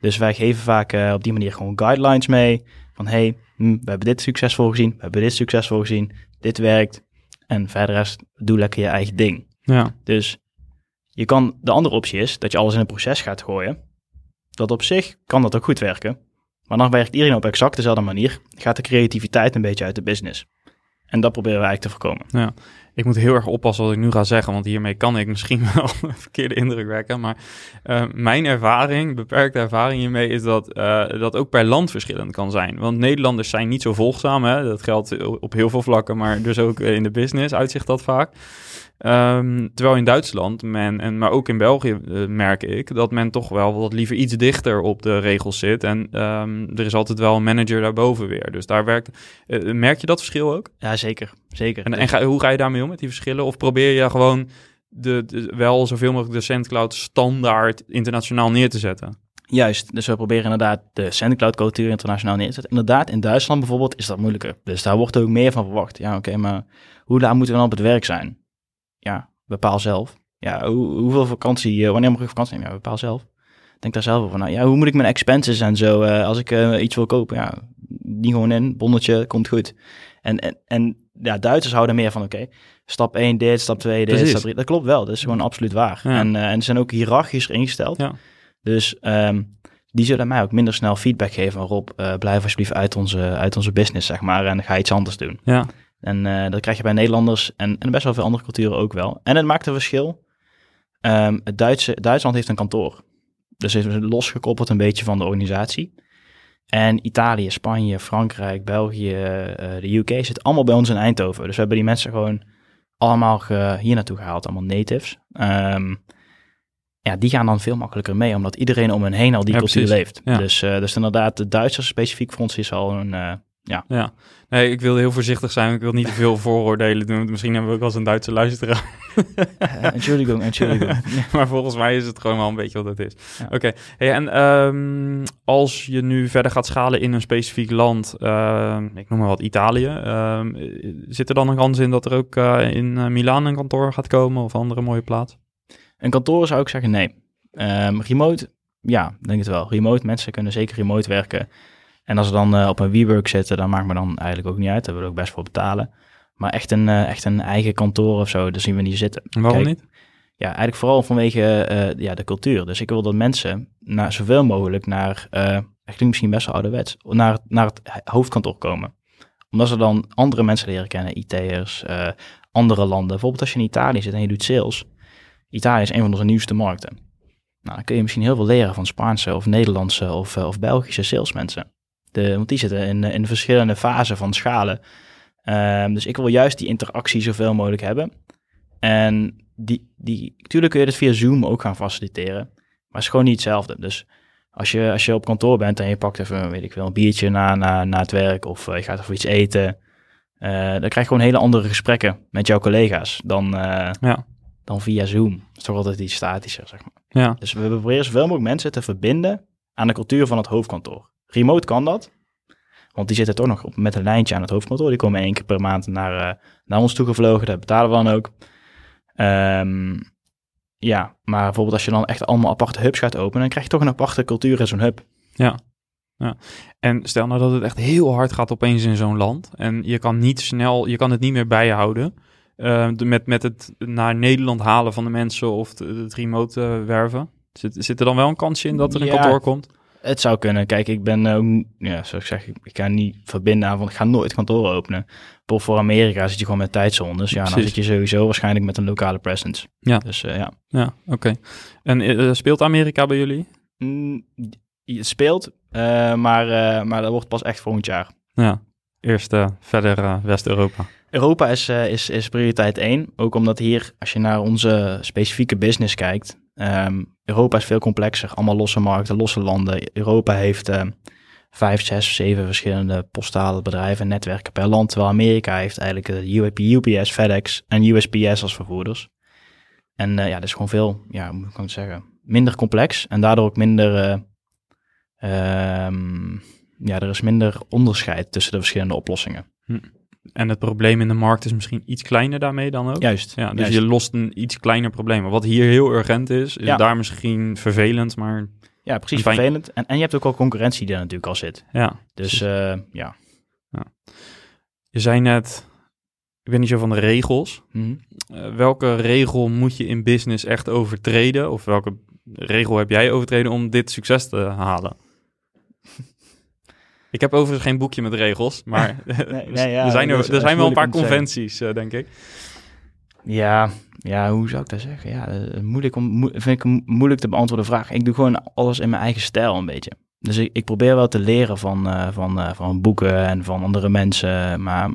Dus wij geven vaak eh, op die manier gewoon guidelines mee. Van, hey, hm, we hebben dit succesvol gezien, we hebben dit succesvol gezien, dit werkt. En verder rest, doe lekker je eigen ding. Ja, Dus je kan, de andere optie is dat je alles in een proces gaat gooien. Dat op zich kan dat ook goed werken. Maar dan werkt iedereen op exact dezelfde manier. Gaat de creativiteit een beetje uit de business. En dat proberen we eigenlijk te voorkomen. ik moet heel erg oppassen wat ik nu ga zeggen, want hiermee kan ik misschien <laughs> wel een verkeerde indruk wekken. Maar eh, mijn ervaring, beperkte ervaring hiermee, is dat eh, dat ook per land verschillend kan zijn. Want Nederlanders zijn niet zo volgzaam, hè? dat geldt op heel veel vlakken, maar dus ook in de business uitzicht dat vaak. Ehm, terwijl in Duitsland, men, en, maar ook in België eh, merk ik, dat men toch wel wat liever iets dichter op de regels zit. En ehm, er is altijd wel een manager daarboven weer. Dus daar werkt. eh, merk je dat verschil ook? Ja, zeker. zeker. En, en ga, hoe ga je daarmee om met die verschillen? Of probeer je gewoon de, de- wel zoveel mogelijk de SendCloud standaard internationaal neer te zetten? Juist. Dus we proberen inderdaad de SendCloud cultuur internationaal neer te zetten. Inderdaad, in Duitsland bijvoorbeeld is dat moeilijker. Dus daar wordt ook meer van verwacht. Ja, oké, maar hoe laat moeten we dan op het werk zijn? Ja, bepaal zelf. Ja, hoe, hoeveel vakantie, eh, wanneer mag ik vakantie nemen? Ja, bepaal zelf. Denk daar zelf over na. Ja, hoe moet ik mijn expenses en zo, eh, als ik eh, iets wil kopen? Ja, die gewoon in, bonnetje, komt goed. En, en, en ja, Duitsers houden meer van, oké, stap 1 dit, stap 2 dit, Precies. stap 3. Dat klopt wel, dat is gewoon absoluut waar. Ja. En, en ze zijn ook hiërarchisch ingesteld. Ja. Dus ehm, die zullen mij ook minder snel feedback geven. Rob, blijf alsjeblieft uit onze, uit onze business, zeg maar. En ga iets anders doen. Ja, En eh, dat krijg je bij Nederlanders en, en best wel veel andere culturen ook wel. En het maakt een verschil. Ehm, het Duitse, Duitsland heeft een kantoor. Dus is losgekoppeld een beetje van de organisatie. En Italië, Spanje, Frankrijk, België, eh, de UK zit allemaal bij ons in Eindhoven. Dus we hebben die mensen gewoon allemaal ge- hier naartoe gehaald, allemaal natives. Ehm, ja, die gaan dan veel makkelijker mee, omdat iedereen om hen heen al die Ja, cultuur precies. leeft. Ja. Dus, eh, dus inderdaad, de Duitsers specifiek voor ons is al een... eh, ja. Nee, ik wil heel voorzichtig zijn. Ik wil niet te veel <laughs> vooroordelen doen. Misschien hebben we ook wel eens een Duitse luisteraar. eh, Entschuldigung, Entschuldigung. <laughs> maar volgens mij is het gewoon wel een beetje wat het is. Ja. Oké, hey, en ehm, als je nu verder gaat schalen in een specifiek land, ehm, ik noem maar wat Italië, ehm, eh, zit er dan een kans in dat er ook eh, in uh, Milaan een kantoor gaat komen of andere mooie plaats? Een kantoor zou ik zeggen nee. Remote, ja, denk het wel. Remote, mensen kunnen zeker remote werken. En als ze dan uh, op een WeWork zitten, dan maakt me dan eigenlijk ook niet uit. Daar willen we ook best voor betalen. Maar echt een, uh, echt een eigen kantoor of zo, daar zien we niet zitten. Waarom Kijk, niet? Ja, eigenlijk vooral vanwege uh, ja, de cultuur. Dus ik wil dat mensen naar, zoveel mogelijk naar, klinkt misschien best wel ouderwets, naar, naar het hoofdkantoor komen. Omdat ze dan andere mensen leren kennen, IT'ers, andere landen. Bijvoorbeeld als je in Italië zit en je doet sales. Italië is een van onze nieuwste markten. Nou, dan kun je misschien heel veel leren van Spaanse of Nederlandse of, of Belgische salesmensen. De, want die zitten in, in de verschillende fasen van schalen. Um, dus ik wil juist die interactie zoveel mogelijk hebben. En die, die, natuurlijk kun je dit via Zoom ook gaan faciliteren. Maar het is gewoon niet hetzelfde. Dus als je, als je op kantoor bent en je pakt even, weet ik wel, een biertje na, na, na het werk of uh, je gaat even iets eten. Uh, dan krijg je gewoon hele andere gesprekken met jouw collega's dan, uh, ja. dan via Zoom. Dat is toch altijd iets statischer, zeg maar. Ja. Dus we proberen zoveel mogelijk mensen te verbinden aan de cultuur van het hoofdkantoor. Remote kan dat, want die zitten toch nog op, met een lijntje aan het hoofdkantoor. Die komen één keer per maand naar, uh, naar ons toegevlogen. Dat betalen we dan ook. Um, ja, maar bijvoorbeeld als je dan echt allemaal aparte hubs gaat openen, dan krijg je toch een aparte cultuur in zo'n hub. Ja. En stel nou dat het echt heel hard gaat opeens in zo'n land. En je kan niet snel, je kan het niet meer bijhouden. Eh, met, met het naar Nederland halen van de mensen of het, het remote eh, werven. Zit, zit er dan wel een kansje in dat er een Ja. kantoor komt? Het zou kunnen. Kijk, ik ben ook, ja, zoals ik zeg, ik, ga niet verbinden aan, want ik ga nooit kantoor openen. Bijvoorbeeld voor Amerika zit je gewoon met tijdzones. Ja, dan Precies. zit je sowieso waarschijnlijk met een lokale presence. Ja. Dus eh, ja. Ja, oké. En eh, speelt Amerika bij jullie? Mm, het speelt, eh, maar, eh, maar dat wordt pas echt volgend jaar. Ja, eerst eh, verder eh, West-Europa. Europa is, eh, is, is prioriteit één. Ook omdat hier, als je naar onze specifieke business kijkt, ehm, Europa is veel complexer. Allemaal losse markten, losse landen. Europa heeft eh, vijf, zes, zeven verschillende postale bedrijven en netwerken per land. Terwijl Amerika heeft eigenlijk de UP, UPS, FedEx en USPS als vervoerders. En eh, ja, dat is gewoon veel, ja, hoe moet ik zeggen, minder complex. En daardoor ook minder, eh, ehm, ja, er is minder onderscheid tussen de verschillende oplossingen. En het probleem in de markt is misschien iets kleiner daarmee dan ook? Juist. Ja, dus juist. je lost een iets kleiner probleem. Wat hier heel urgent is, is Ja. daar misschien vervelend, maar Ja, precies. Fijn. Vervelend. En, en je hebt ook al concurrentie die er natuurlijk al zit. ja. Dus eh, ja. Je zei net, ik weet niet zo van de regels. Mhm. Eh, welke regel moet je in business echt overtreden? Of welke regel heb jij overtreden om dit succes te halen? Ik heb overigens geen boekje met regels, maar <laughs> <laughs> nee, ja, er zijn, er, er zijn wel een paar conventies, eh, denk ik. Ja, ja, hoe zou ik dat zeggen? Ja, eh, moeilijk om, mo- vind ik een moeilijk te beantwoorden vraag. Ik doe gewoon alles in mijn eigen stijl een beetje. Dus ik, ik probeer wel te leren van, eh, van, eh, van boeken en van andere mensen. Maar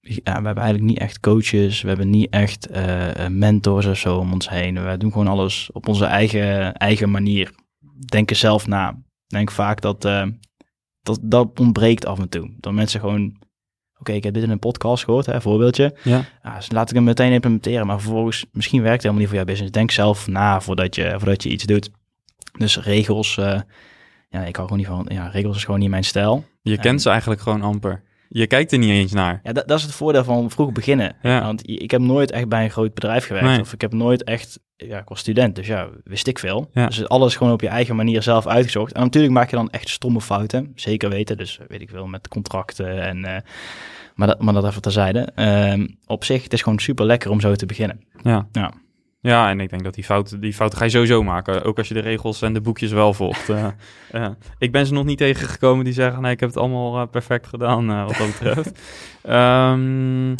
ja, we hebben eigenlijk niet echt coaches. We hebben niet echt eh, eh, mentors of zo om ons heen. We doen gewoon alles op onze eigen, eigen manier. Denken zelf na. Ik denk vaak dat, eh, dat dat ontbreekt af en toe. Dat mensen gewoon... Oké, ik heb dit in een podcast gehoord, hè, voorbeeldje. Ja. Ja, dus laat ik hem meteen implementeren. Maar vervolgens, misschien werkt het helemaal niet voor jouw business. Denk zelf na voordat je, voordat je iets doet. Dus regels, eh, ja, ik hou gewoon niet van, ja, regels is gewoon niet mijn stijl. Je En- kent ze eigenlijk gewoon amper. Je kijkt er niet eens naar. Ja, dat, dat is het voordeel van vroeg beginnen. Ja. Want ik heb nooit echt bij een groot bedrijf gewerkt. Nee. Of ik heb nooit echt, ja, ik was student, dus ja, wist ik veel. Ja. Dus alles gewoon op je eigen manier zelf uitgezocht. En natuurlijk maak je dan echt stomme fouten. Zeker weten, dus weet ik veel, met contracten en... eh, maar, dat, maar dat even terzijde. Ehm op zich, het is gewoon super lekker om zo te beginnen. Ja. Ja. Ja, en ik denk dat die fouten, die fouten ga je sowieso maken. Ook als je de regels en de boekjes wel volgt. Eh, eh, ik ben ze nog niet tegengekomen die zeggen, nee, ik heb het allemaal eh, perfect gedaan wat dat betreft. <laughs> Ehm,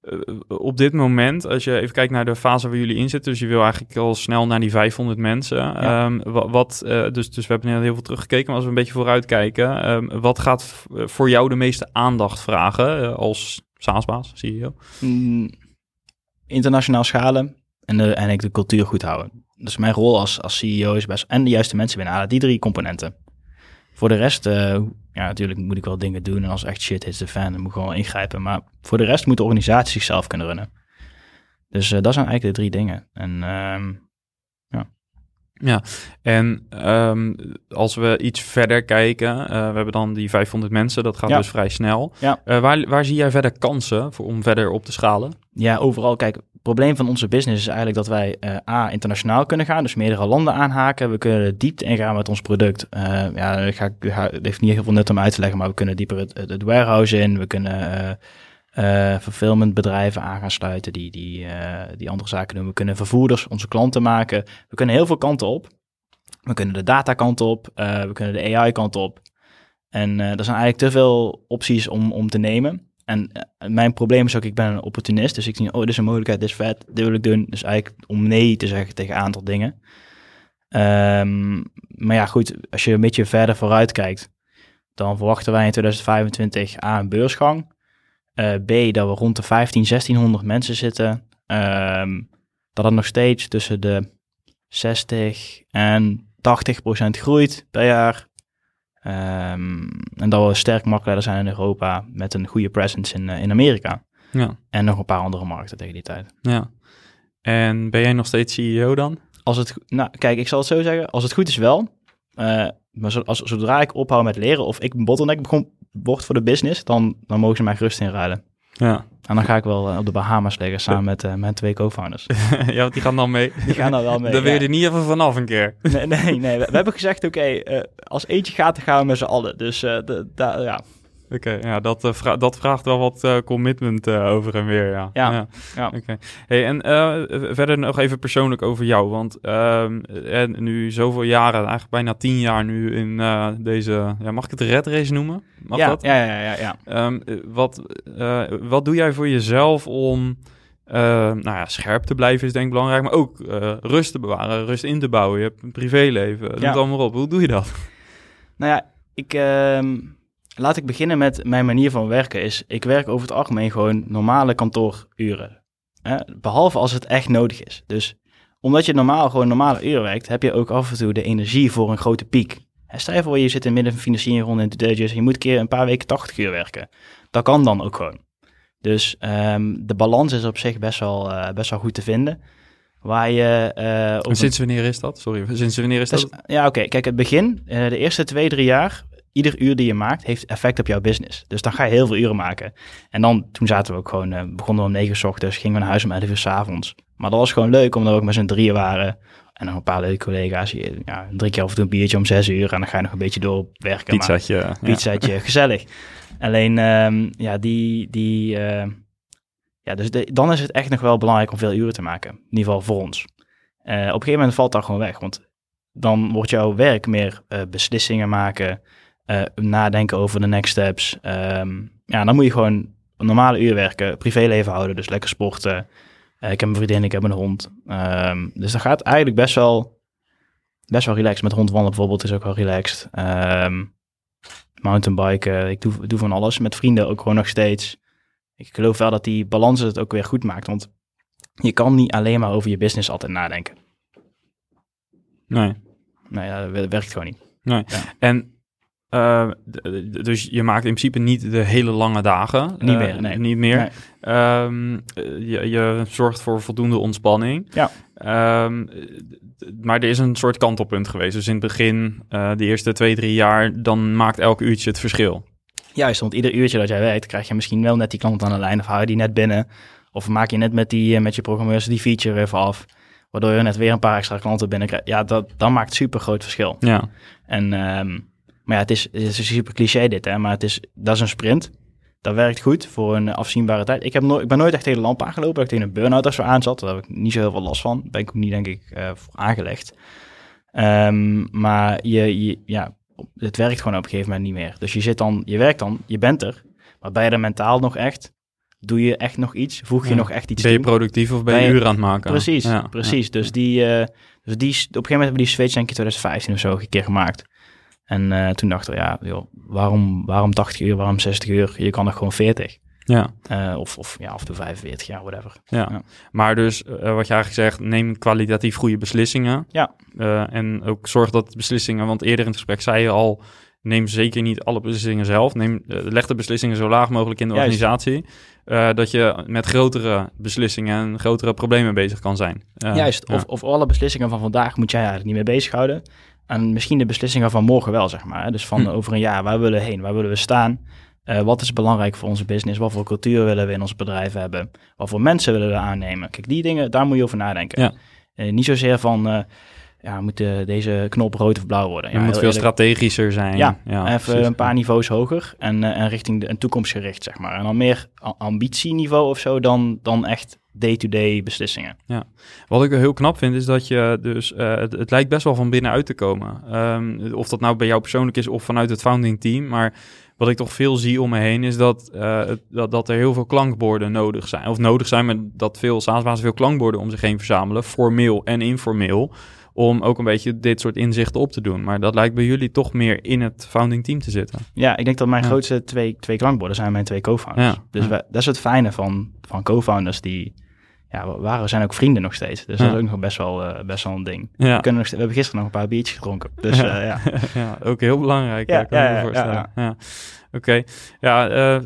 eh, op dit moment, als je even kijkt naar de fase waar jullie in zitten, dus je wil eigenlijk al snel naar die 500 mensen. Ja. Ehm, wa- wat, dus, dus we hebben heel veel teruggekeken, maar als we een beetje vooruit kijken, ehm, wat gaat voor jou de meeste aandacht vragen als SaaS-baas, CEO? Mm, internationaal schalen en, de, en eigenlijk de cultuur goed houden. Dus mijn rol als, als CEO is best... En de juiste mensen binnenhalen, die drie componenten. Voor de rest, eh, ja, natuurlijk moet ik wel dingen doen. En als echt shit is de fan, dan moet ik gewoon ingrijpen. Maar voor de rest moet de organisatie zichzelf kunnen runnen. Dus eh, dat zijn eigenlijk de drie dingen. En ehm, En ehm, als we iets verder kijken, eh, we hebben dan die 500 mensen, dat gaat Ja. dus vrij snel. Ja. Waar, waar zie jij verder kansen voor, om verder op te schalen? Ja, overal. Kijk, probleem van onze business is eigenlijk dat wij eh, A, internationaal kunnen gaan, dus meerdere landen aanhaken. We kunnen diepte ingaan met ons product. Eh, ja, ik ga, ga, het heeft niet heel veel nut om uit te leggen, maar we kunnen dieper het, het, warehouse in. We kunnen eh eh, fulfillmentbedrijven aan gaan sluiten die, die, die andere zaken doen. We kunnen vervoerders, onze klanten maken. We kunnen heel veel kanten op. We kunnen de datakant op, eh, we kunnen de AI-kant op. En er zijn eigenlijk te veel opties om, om te nemen. En eh, mijn probleem is ook, ik ben een opportunist. Dus ik zie, oh, dit is een mogelijkheid, dit is vet, dit wil ik doen. Dus eigenlijk om nee te zeggen tegen een aantal dingen. Ehm, maar ja, goed, als je een beetje verder vooruit kijkt, dan verwachten wij in 2025 A, een beursgang. Eh, B, dat we rond de 15, 1600 mensen zitten. Ehm, dat het nog steeds tussen de 60 en 80 procent groeit per jaar. Ehm, en dat we sterk marktleider zijn in Europa met een goede presence in, eh, in Amerika. Ja, En nog een paar andere markten tegen die tijd. ja. En ben jij nog steeds CEO dan? Als het, nou, kijk, ik zal het zo zeggen. Als het goed is wel. Eh, maar zo, als, zodra ik ophoud met leren of ik een bottleneck begon, word voor de business, dan, dan mogen ze mij gerust inruilen. Ja, En dan ga ik wel eh, op de Bahamas liggen samen met eh, mijn twee co-founders. <laughs> ja, want die gaan dan mee. <laughs> Die gaan daar wel mee. Dan wil je ja. er niet even vanaf een keer. Nee, nee, nee. We, we hebben gezegd, oké, eh, als eentje gaat, dan gaan we met z'n allen. Dus eh, de, da- ja, Oké, ja, dat, eh, vra- dat vraagt wel wat eh, commitment eh, over en weer, ja. Ja, ja. Oké. Hey, en verder nog even persoonlijk over jou, want ehm, en nu zoveel jaren, eigenlijk bijna tien jaar nu in deze, ja, mag ik het red race noemen? Mag ja, dat? ja, ja, ja, ja. Ehm, eh, wat, wat doe jij voor jezelf om nou ja, scherp te blijven is denk ik belangrijk, maar ook rust te bewaren, rust in te bouwen. Je hebt een privéleven, noem Ja. het allemaal op. Hoe doe je dat? Nou ja, ik, ehm, laat ik beginnen met mijn manier van werken. Is, ik werk over het algemeen gewoon normale kantooruren. Hè? Behalve als het echt nodig is. Dus omdat je normaal gewoon normale uren werkt, heb je ook af en toe de energie voor een grote piek. Hè, Stel je voor, je zit in het midden van financiering rond in de deuntjes en je moet een keer een paar weken 80 uur werken. Dat kan dan ook gewoon. Dus ehm, de balans is op zich best wel, eh, best wel goed te vinden. Waar je eh, op En sinds wanneer is dat? Sorry, sinds wanneer is dus, dat? ja, oké. Kijk, het begin, eh, de eerste twee, drie jaar, ieder uur die je maakt, heeft effect op jouw business. Dus dan ga je heel veel uren maken. En dan, toen zaten we ook gewoon, eh, begonnen we om negen uur 's ochtends, gingen we naar huis om elf uur 's avonds. Maar dat was gewoon leuk, omdat we ook met z'n drieën waren. En nog een paar leuke collega's. Je- Ja, drie keer af en toe een biertje om zes uur. En dan ga je nog een beetje door werken. maar- Pizzaatje. ja. pizzaatje, <laughs> gezellig. Alleen, ehm, ja, die, die, eh, ja, dus de- dan is het echt nog wel belangrijk om veel uren te maken. In ieder geval voor ons. Eh, op een gegeven moment valt dat gewoon weg, want dan wordt jouw werk meer eh, beslissingen maken, eh, nadenken over de next steps. Ehm, ja, dan moet je gewoon een normale uur werken, privéleven houden, dus lekker sporten. Eh, ik heb een vriendin, ik heb een hond. Ehm, dus dat gaat eigenlijk best wel, best wel relaxed. Met hond wandelen bijvoorbeeld is ook wel relaxed. Ehm, mountainbiken, ik doe, doe van alles. Met vrienden ook gewoon nog steeds. Ik geloof wel dat die balans het ook weer goed maakt, want je kan niet alleen maar over je business altijd nadenken. Nee. Ja, dat werkt gewoon niet. Nee. Ja. En eh, dus je maakt in principe niet de hele lange dagen. Niet Eh, meer, nee. Niet meer. Nee. Ehm, eh, je, je zorgt voor voldoende ontspanning. Ja. Ehm, maar er is een soort kantelpunt geweest. Dus in het begin, de eerste twee, drie jaar, dan maakt elk uurtje het verschil. Juist, want ieder uurtje dat jij werkt, krijg je misschien wel net die klant aan de lijn of hou je die net binnen. Of maak je net met, die, met je programmeurs die feature even af, waardoor je net weer een paar extra klanten binnenkrijgt. Ja, dat, dat maakt super groot verschil. Ja. En, ehm, maar ja, het is, het is een super cliché dit, hè, maar het is, dat is een sprint. Dat werkt goed voor een afzienbare tijd. Ik, heb nooit, ik ben nooit echt tegen de lamp aangelopen. Dat ik tegen een burn-out of zo aan zat. Daar heb ik niet zo heel veel last van. Daar ben ik ook niet, denk ik, eh, voor aangelegd. Ehm, maar je, je, ja, het werkt gewoon op een gegeven moment niet meer. Dus je zit dan, je werkt dan, je bent er. Maar ben je er mentaal nog echt? Doe je echt nog iets? Voeg je Ja. nog echt iets Ben je toe? productief of ben je Ben je- uren aan het maken? Precies, Ja, precies. Dus, die, eh, dus die, op een gegeven moment hebben we die switch denk ik in 2015 of zo een keer gemaakt. En eh, toen dachten we, ja, joh, waarom, waarom 80 uur, waarom 60 uur? Je kan er gewoon 40. Ja, Eh, of, of, ja, of de 45 jaar, whatever. ja. Ja. Maar dus, eh, wat je eigenlijk zegt, neem kwalitatief goede beslissingen. Ja. En ook zorg dat beslissingen, want eerder in het gesprek zei je al, neem zeker niet alle beslissingen zelf. Neem, leg de beslissingen zo laag mogelijk in de Juist. organisatie. dat je met grotere beslissingen en grotere problemen bezig kan zijn. Juist, ja. of, of alle beslissingen van vandaag moet jij eigenlijk niet mee bezighouden. En misschien de beslissingen van morgen wel, zeg maar. Dus van Hm. over een jaar, waar willen we heen? Waar willen we staan? Eh, wat is belangrijk voor onze business? Wat voor cultuur willen we in ons bedrijf hebben? Wat voor mensen willen we aannemen? Kijk, die dingen, daar moet je over nadenken. Ja. Eh, niet zozeer van, eh, ja, moet eh, deze knop rood of blauw worden? je Ja, moet veel eerlijk, strategischer zijn. Ja, even precies. een paar niveaus hoger en, en richting de en toekomstgericht, zeg maar. En dan meer ambitieniveau of zo dan, dan echt day-to-day beslissingen. Wat ik heel knap vind, is dat je dus... eh, het, het lijkt best wel van binnenuit te komen. Ehm, of dat nou bij jou persoonlijk is of vanuit het founding team. Maar wat ik toch veel zie om me heen, is dat, eh, dat, dat er heel veel klankborden nodig zijn. Of nodig zijn, maar dat veel SaaS-bazen veel klankborden om zich heen verzamelen. Formeel en informeel. Om ook een beetje dit soort inzichten op te doen. Maar dat lijkt bij jullie toch meer in het founding team te zitten. Ja, ik denk dat mijn Ja. grootste twee, twee klankborden zijn mijn twee co-founders. Ja, Dus ja. dat is het fijne van, van co-founders die, ja, we waren, zijn ook vrienden nog steeds. Dus dat is ook nog best wel, eh, best wel een ding. Ja. We, kunnen nog, we hebben gisteren nog een paar biertjes gedronken. Dus Ja. ja, <laughs> ja. ook heel belangrijk. Ja, Ja, kan ja, me ja, voorstellen. ja, Ja, Oké. Ja, eh,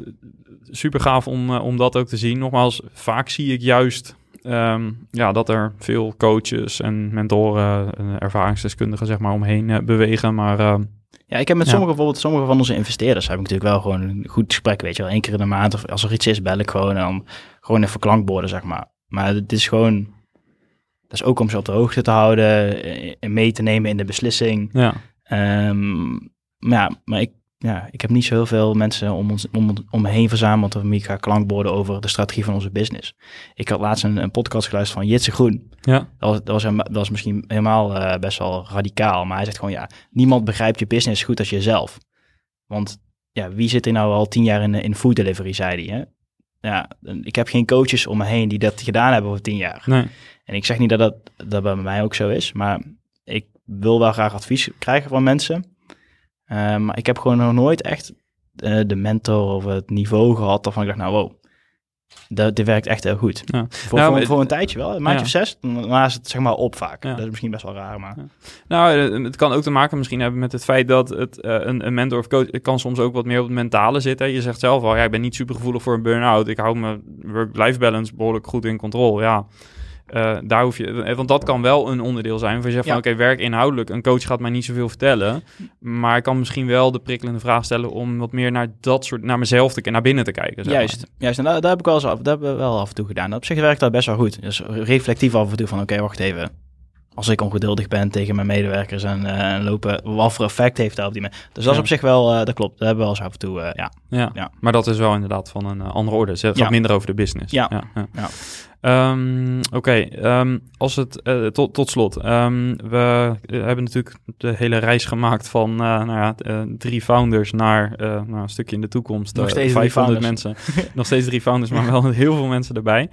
super gaaf om, eh, om dat ook te zien. Nogmaals, vaak zie ik juist ehm, ja, dat er veel coaches en mentoren, en ervaringsdeskundigen zeg maar omheen eh, bewegen. Maar ehm, Ja, ik heb met Ja. sommige, bijvoorbeeld sommige van onze investeerders heb ik natuurlijk wel gewoon een goed gesprek, weet je wel. Eén keer in de maand of als er iets is, bel ik gewoon en dan gewoon even klankborden, zeg maar. Maar het is gewoon, dat is ook om ze op de hoogte te houden eh, en mee te nemen in de beslissing. Ja, Ehm, maar ja, maar ik, ja, ik heb niet zo heel veel mensen om, ons, om, om me heen verzameld of ik ga klankborden over de strategie van onze business. Ik had laatst een, een podcast geluisterd van Jitse Groen. ja, Dat was, dat was, hem- dat was misschien helemaal eh, best wel radicaal. Maar hij zegt gewoon, ja, niemand begrijpt je business goed als jezelf. Want ja, wie zit er nou al tien jaar in, in food delivery, zei hij. Hè? Ja, ik heb geen coaches om me heen die dat gedaan hebben over tien jaar. nee. En ik zeg niet dat dat, dat bij mij ook zo is, maar ik wil wel graag advies krijgen van mensen. Eh, maar ik heb gewoon nog nooit echt eh, de mentor of het niveau gehad waarvan ik dacht, nou wow, dat, dit werkt echt heel goed. Ja. Voor, Nou, voor, een tijdje wel, een maandje Ja. of zes, daarna is het zeg maar op vaak. Ja. Dat is misschien best wel raar, maar... Nou, eh, het kan ook te maken misschien hebben met het feit dat het, eh, een, een mentor of coach kan soms ook wat meer op het mentale zitten. Je zegt zelf al, ja, ik ben niet super gevoelig voor een burn-out. Ik hou mijn work-life balance behoorlijk goed in controle. Ja, Eh, daar hoef je, eh, want dat kan wel een onderdeel zijn. Waar je zegt van, oké, werk inhoudelijk. Een coach gaat mij niet zoveel vertellen, maar ik kan misschien wel de prikkelende vraag stellen om wat meer naar dat soort, naar mezelf te kijken, naar binnen te kijken. zeg maar. Juist, juist. En daar, daar heb ik wel eens af, dat hebben we wel af en toe gedaan. Op zich werkt dat best wel goed. Dus reflectief af en toe van, oké, wacht even. Als ik ongeduldig ben tegen mijn medewerkers en eh, lopen, wat voor effect heeft dat op die mensen? Dus dat is Ja. op zich wel, eh, dat klopt. Dat hebben we wel eens af en toe, eh, ja. Ja. Ja. maar dat is wel inderdaad van een andere orde. Het gaat Ja. minder over de business. Ja. Ehm, Oké, ehm, als het tot, tot slot. Ehm, we hebben natuurlijk de hele reis gemaakt van nou ja, drie founders naar nou, een stukje in de toekomst. Nog steeds drie 500 founders. mensen. <laughs> Nog steeds drie founders, maar wel heel veel mensen erbij.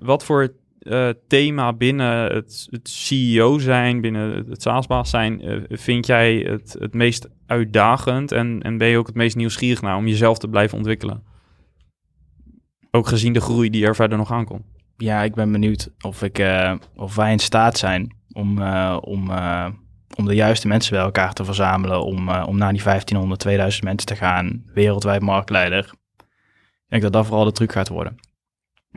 Wat voor eh, thema binnen het, het CEO zijn, binnen het, SaaS-baas zijn, eh, vind jij het, het meest uitdagend en, en ben je ook het meest nieuwsgierig naar om jezelf te blijven ontwikkelen? Ook gezien de groei die er verder nog aankomt. Ja, ik ben benieuwd of, ik, eh, of wij in staat zijn om, om, om de juiste mensen bij elkaar te verzamelen. Om, om naar die 1500, 2000 mensen te gaan. Wereldwijd marktleider. Ik denk dat dat vooral de truc gaat worden.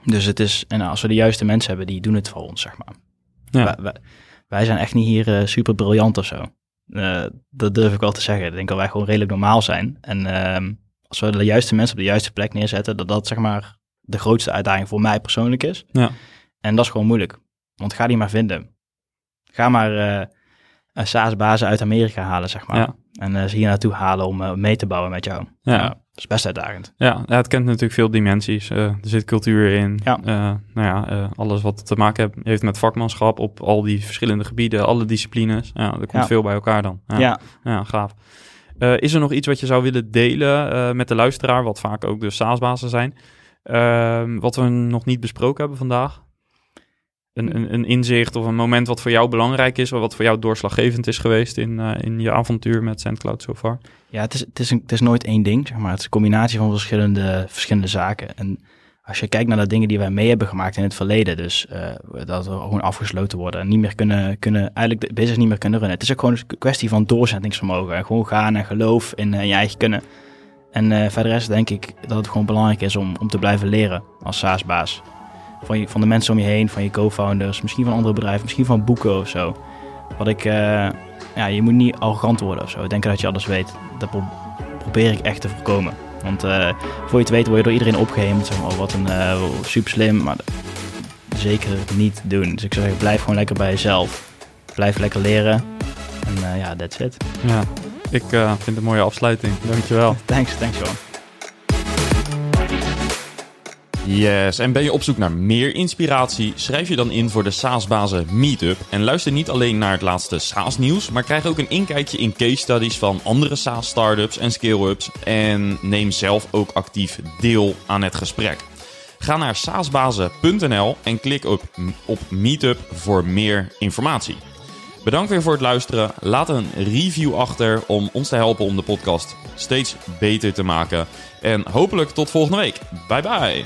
Dus het is, en als we de juiste mensen hebben, die doen het voor ons, zeg maar. Ja. Wij, wij, wij zijn echt niet hier eh, super briljant of zo. Eh, dat durf ik wel te zeggen. Ik denk dat wij gewoon redelijk normaal zijn. En ehm, als we de juiste mensen op de juiste plek neerzetten, dat dat zeg maar de grootste uitdaging voor mij persoonlijk is. Ja. En dat is gewoon moeilijk. Want ga die maar vinden. Ga maar eh een SaaS-bazen uit Amerika halen, zeg maar. Ja. En ze hier naartoe halen om mee te bouwen met jou. Ja. Dat is best uitdagend. Ja, het kent natuurlijk veel dimensies. Eh, er zit cultuur in. Ja. Eh, nou ja, eh, alles wat te maken heeft, met vakmanschap op al die verschillende gebieden, alle disciplines. Ja, er komt Ja. veel bij elkaar dan. Ja, Ja. ja. gaaf. Is er nog iets wat je zou willen delen met de luisteraar, wat vaak ook de SaaS-bazen zijn, Ehm, wat we nog niet besproken hebben vandaag? Een, een, inzicht of een moment wat voor jou belangrijk is, of wat voor jou doorslaggevend is geweest in, eh, in je avontuur met SendCloud so far? Ja, het is, het, is het is nooit één ding, zeg maar. Het is een combinatie van verschillende, verschillende zaken. En als je kijkt naar de dingen die wij mee hebben gemaakt in het verleden, dus eh, dat we gewoon afgesloten worden en niet meer kunnen, kunnen, eigenlijk de business niet meer kunnen runnen. Het is ook gewoon een kwestie van doorzettingsvermogen. En gewoon gaan en geloof in eh, je eigen kunnen. En verder is denk ik dat het gewoon belangrijk is om, om te blijven leren als SaaS-baas. Van, je, van de mensen om je heen, van je co-founders, misschien van andere bedrijven, misschien van boeken of zo. Wat ik, eh, ja, je moet niet arrogant worden of zo. Denken dat je alles weet. Dat pro- probeer ik echt te voorkomen. Want eh, voor je het weet word je door iedereen opgehemeld. Zeg maar, oh, wat een eh, super slim. Maar zeker niet doen. Dus ik zou zeggen, blijf gewoon lekker bij jezelf. Blijf lekker leren. En ja, that's it. Ja, ik vind het een mooie afsluiting. Dankjewel. <laughs> Thanks, thanks Johan. Yes, en ben je op zoek naar meer inspiratie? Schrijf je dan in voor de SaaS-bazen Meetup. En luister niet alleen naar het laatste SaaS-nieuws, maar krijg ook een inkijkje in case studies van andere SaaS-startups en scale-ups. En neem zelf ook actief deel aan het gesprek. Ga naar saasbazen.nl en klik op, op Meetup voor meer informatie. Bedankt weer voor het luisteren. Laat een review achter om ons te helpen om de podcast steeds beter te maken. En hopelijk tot volgende week. Bye bye.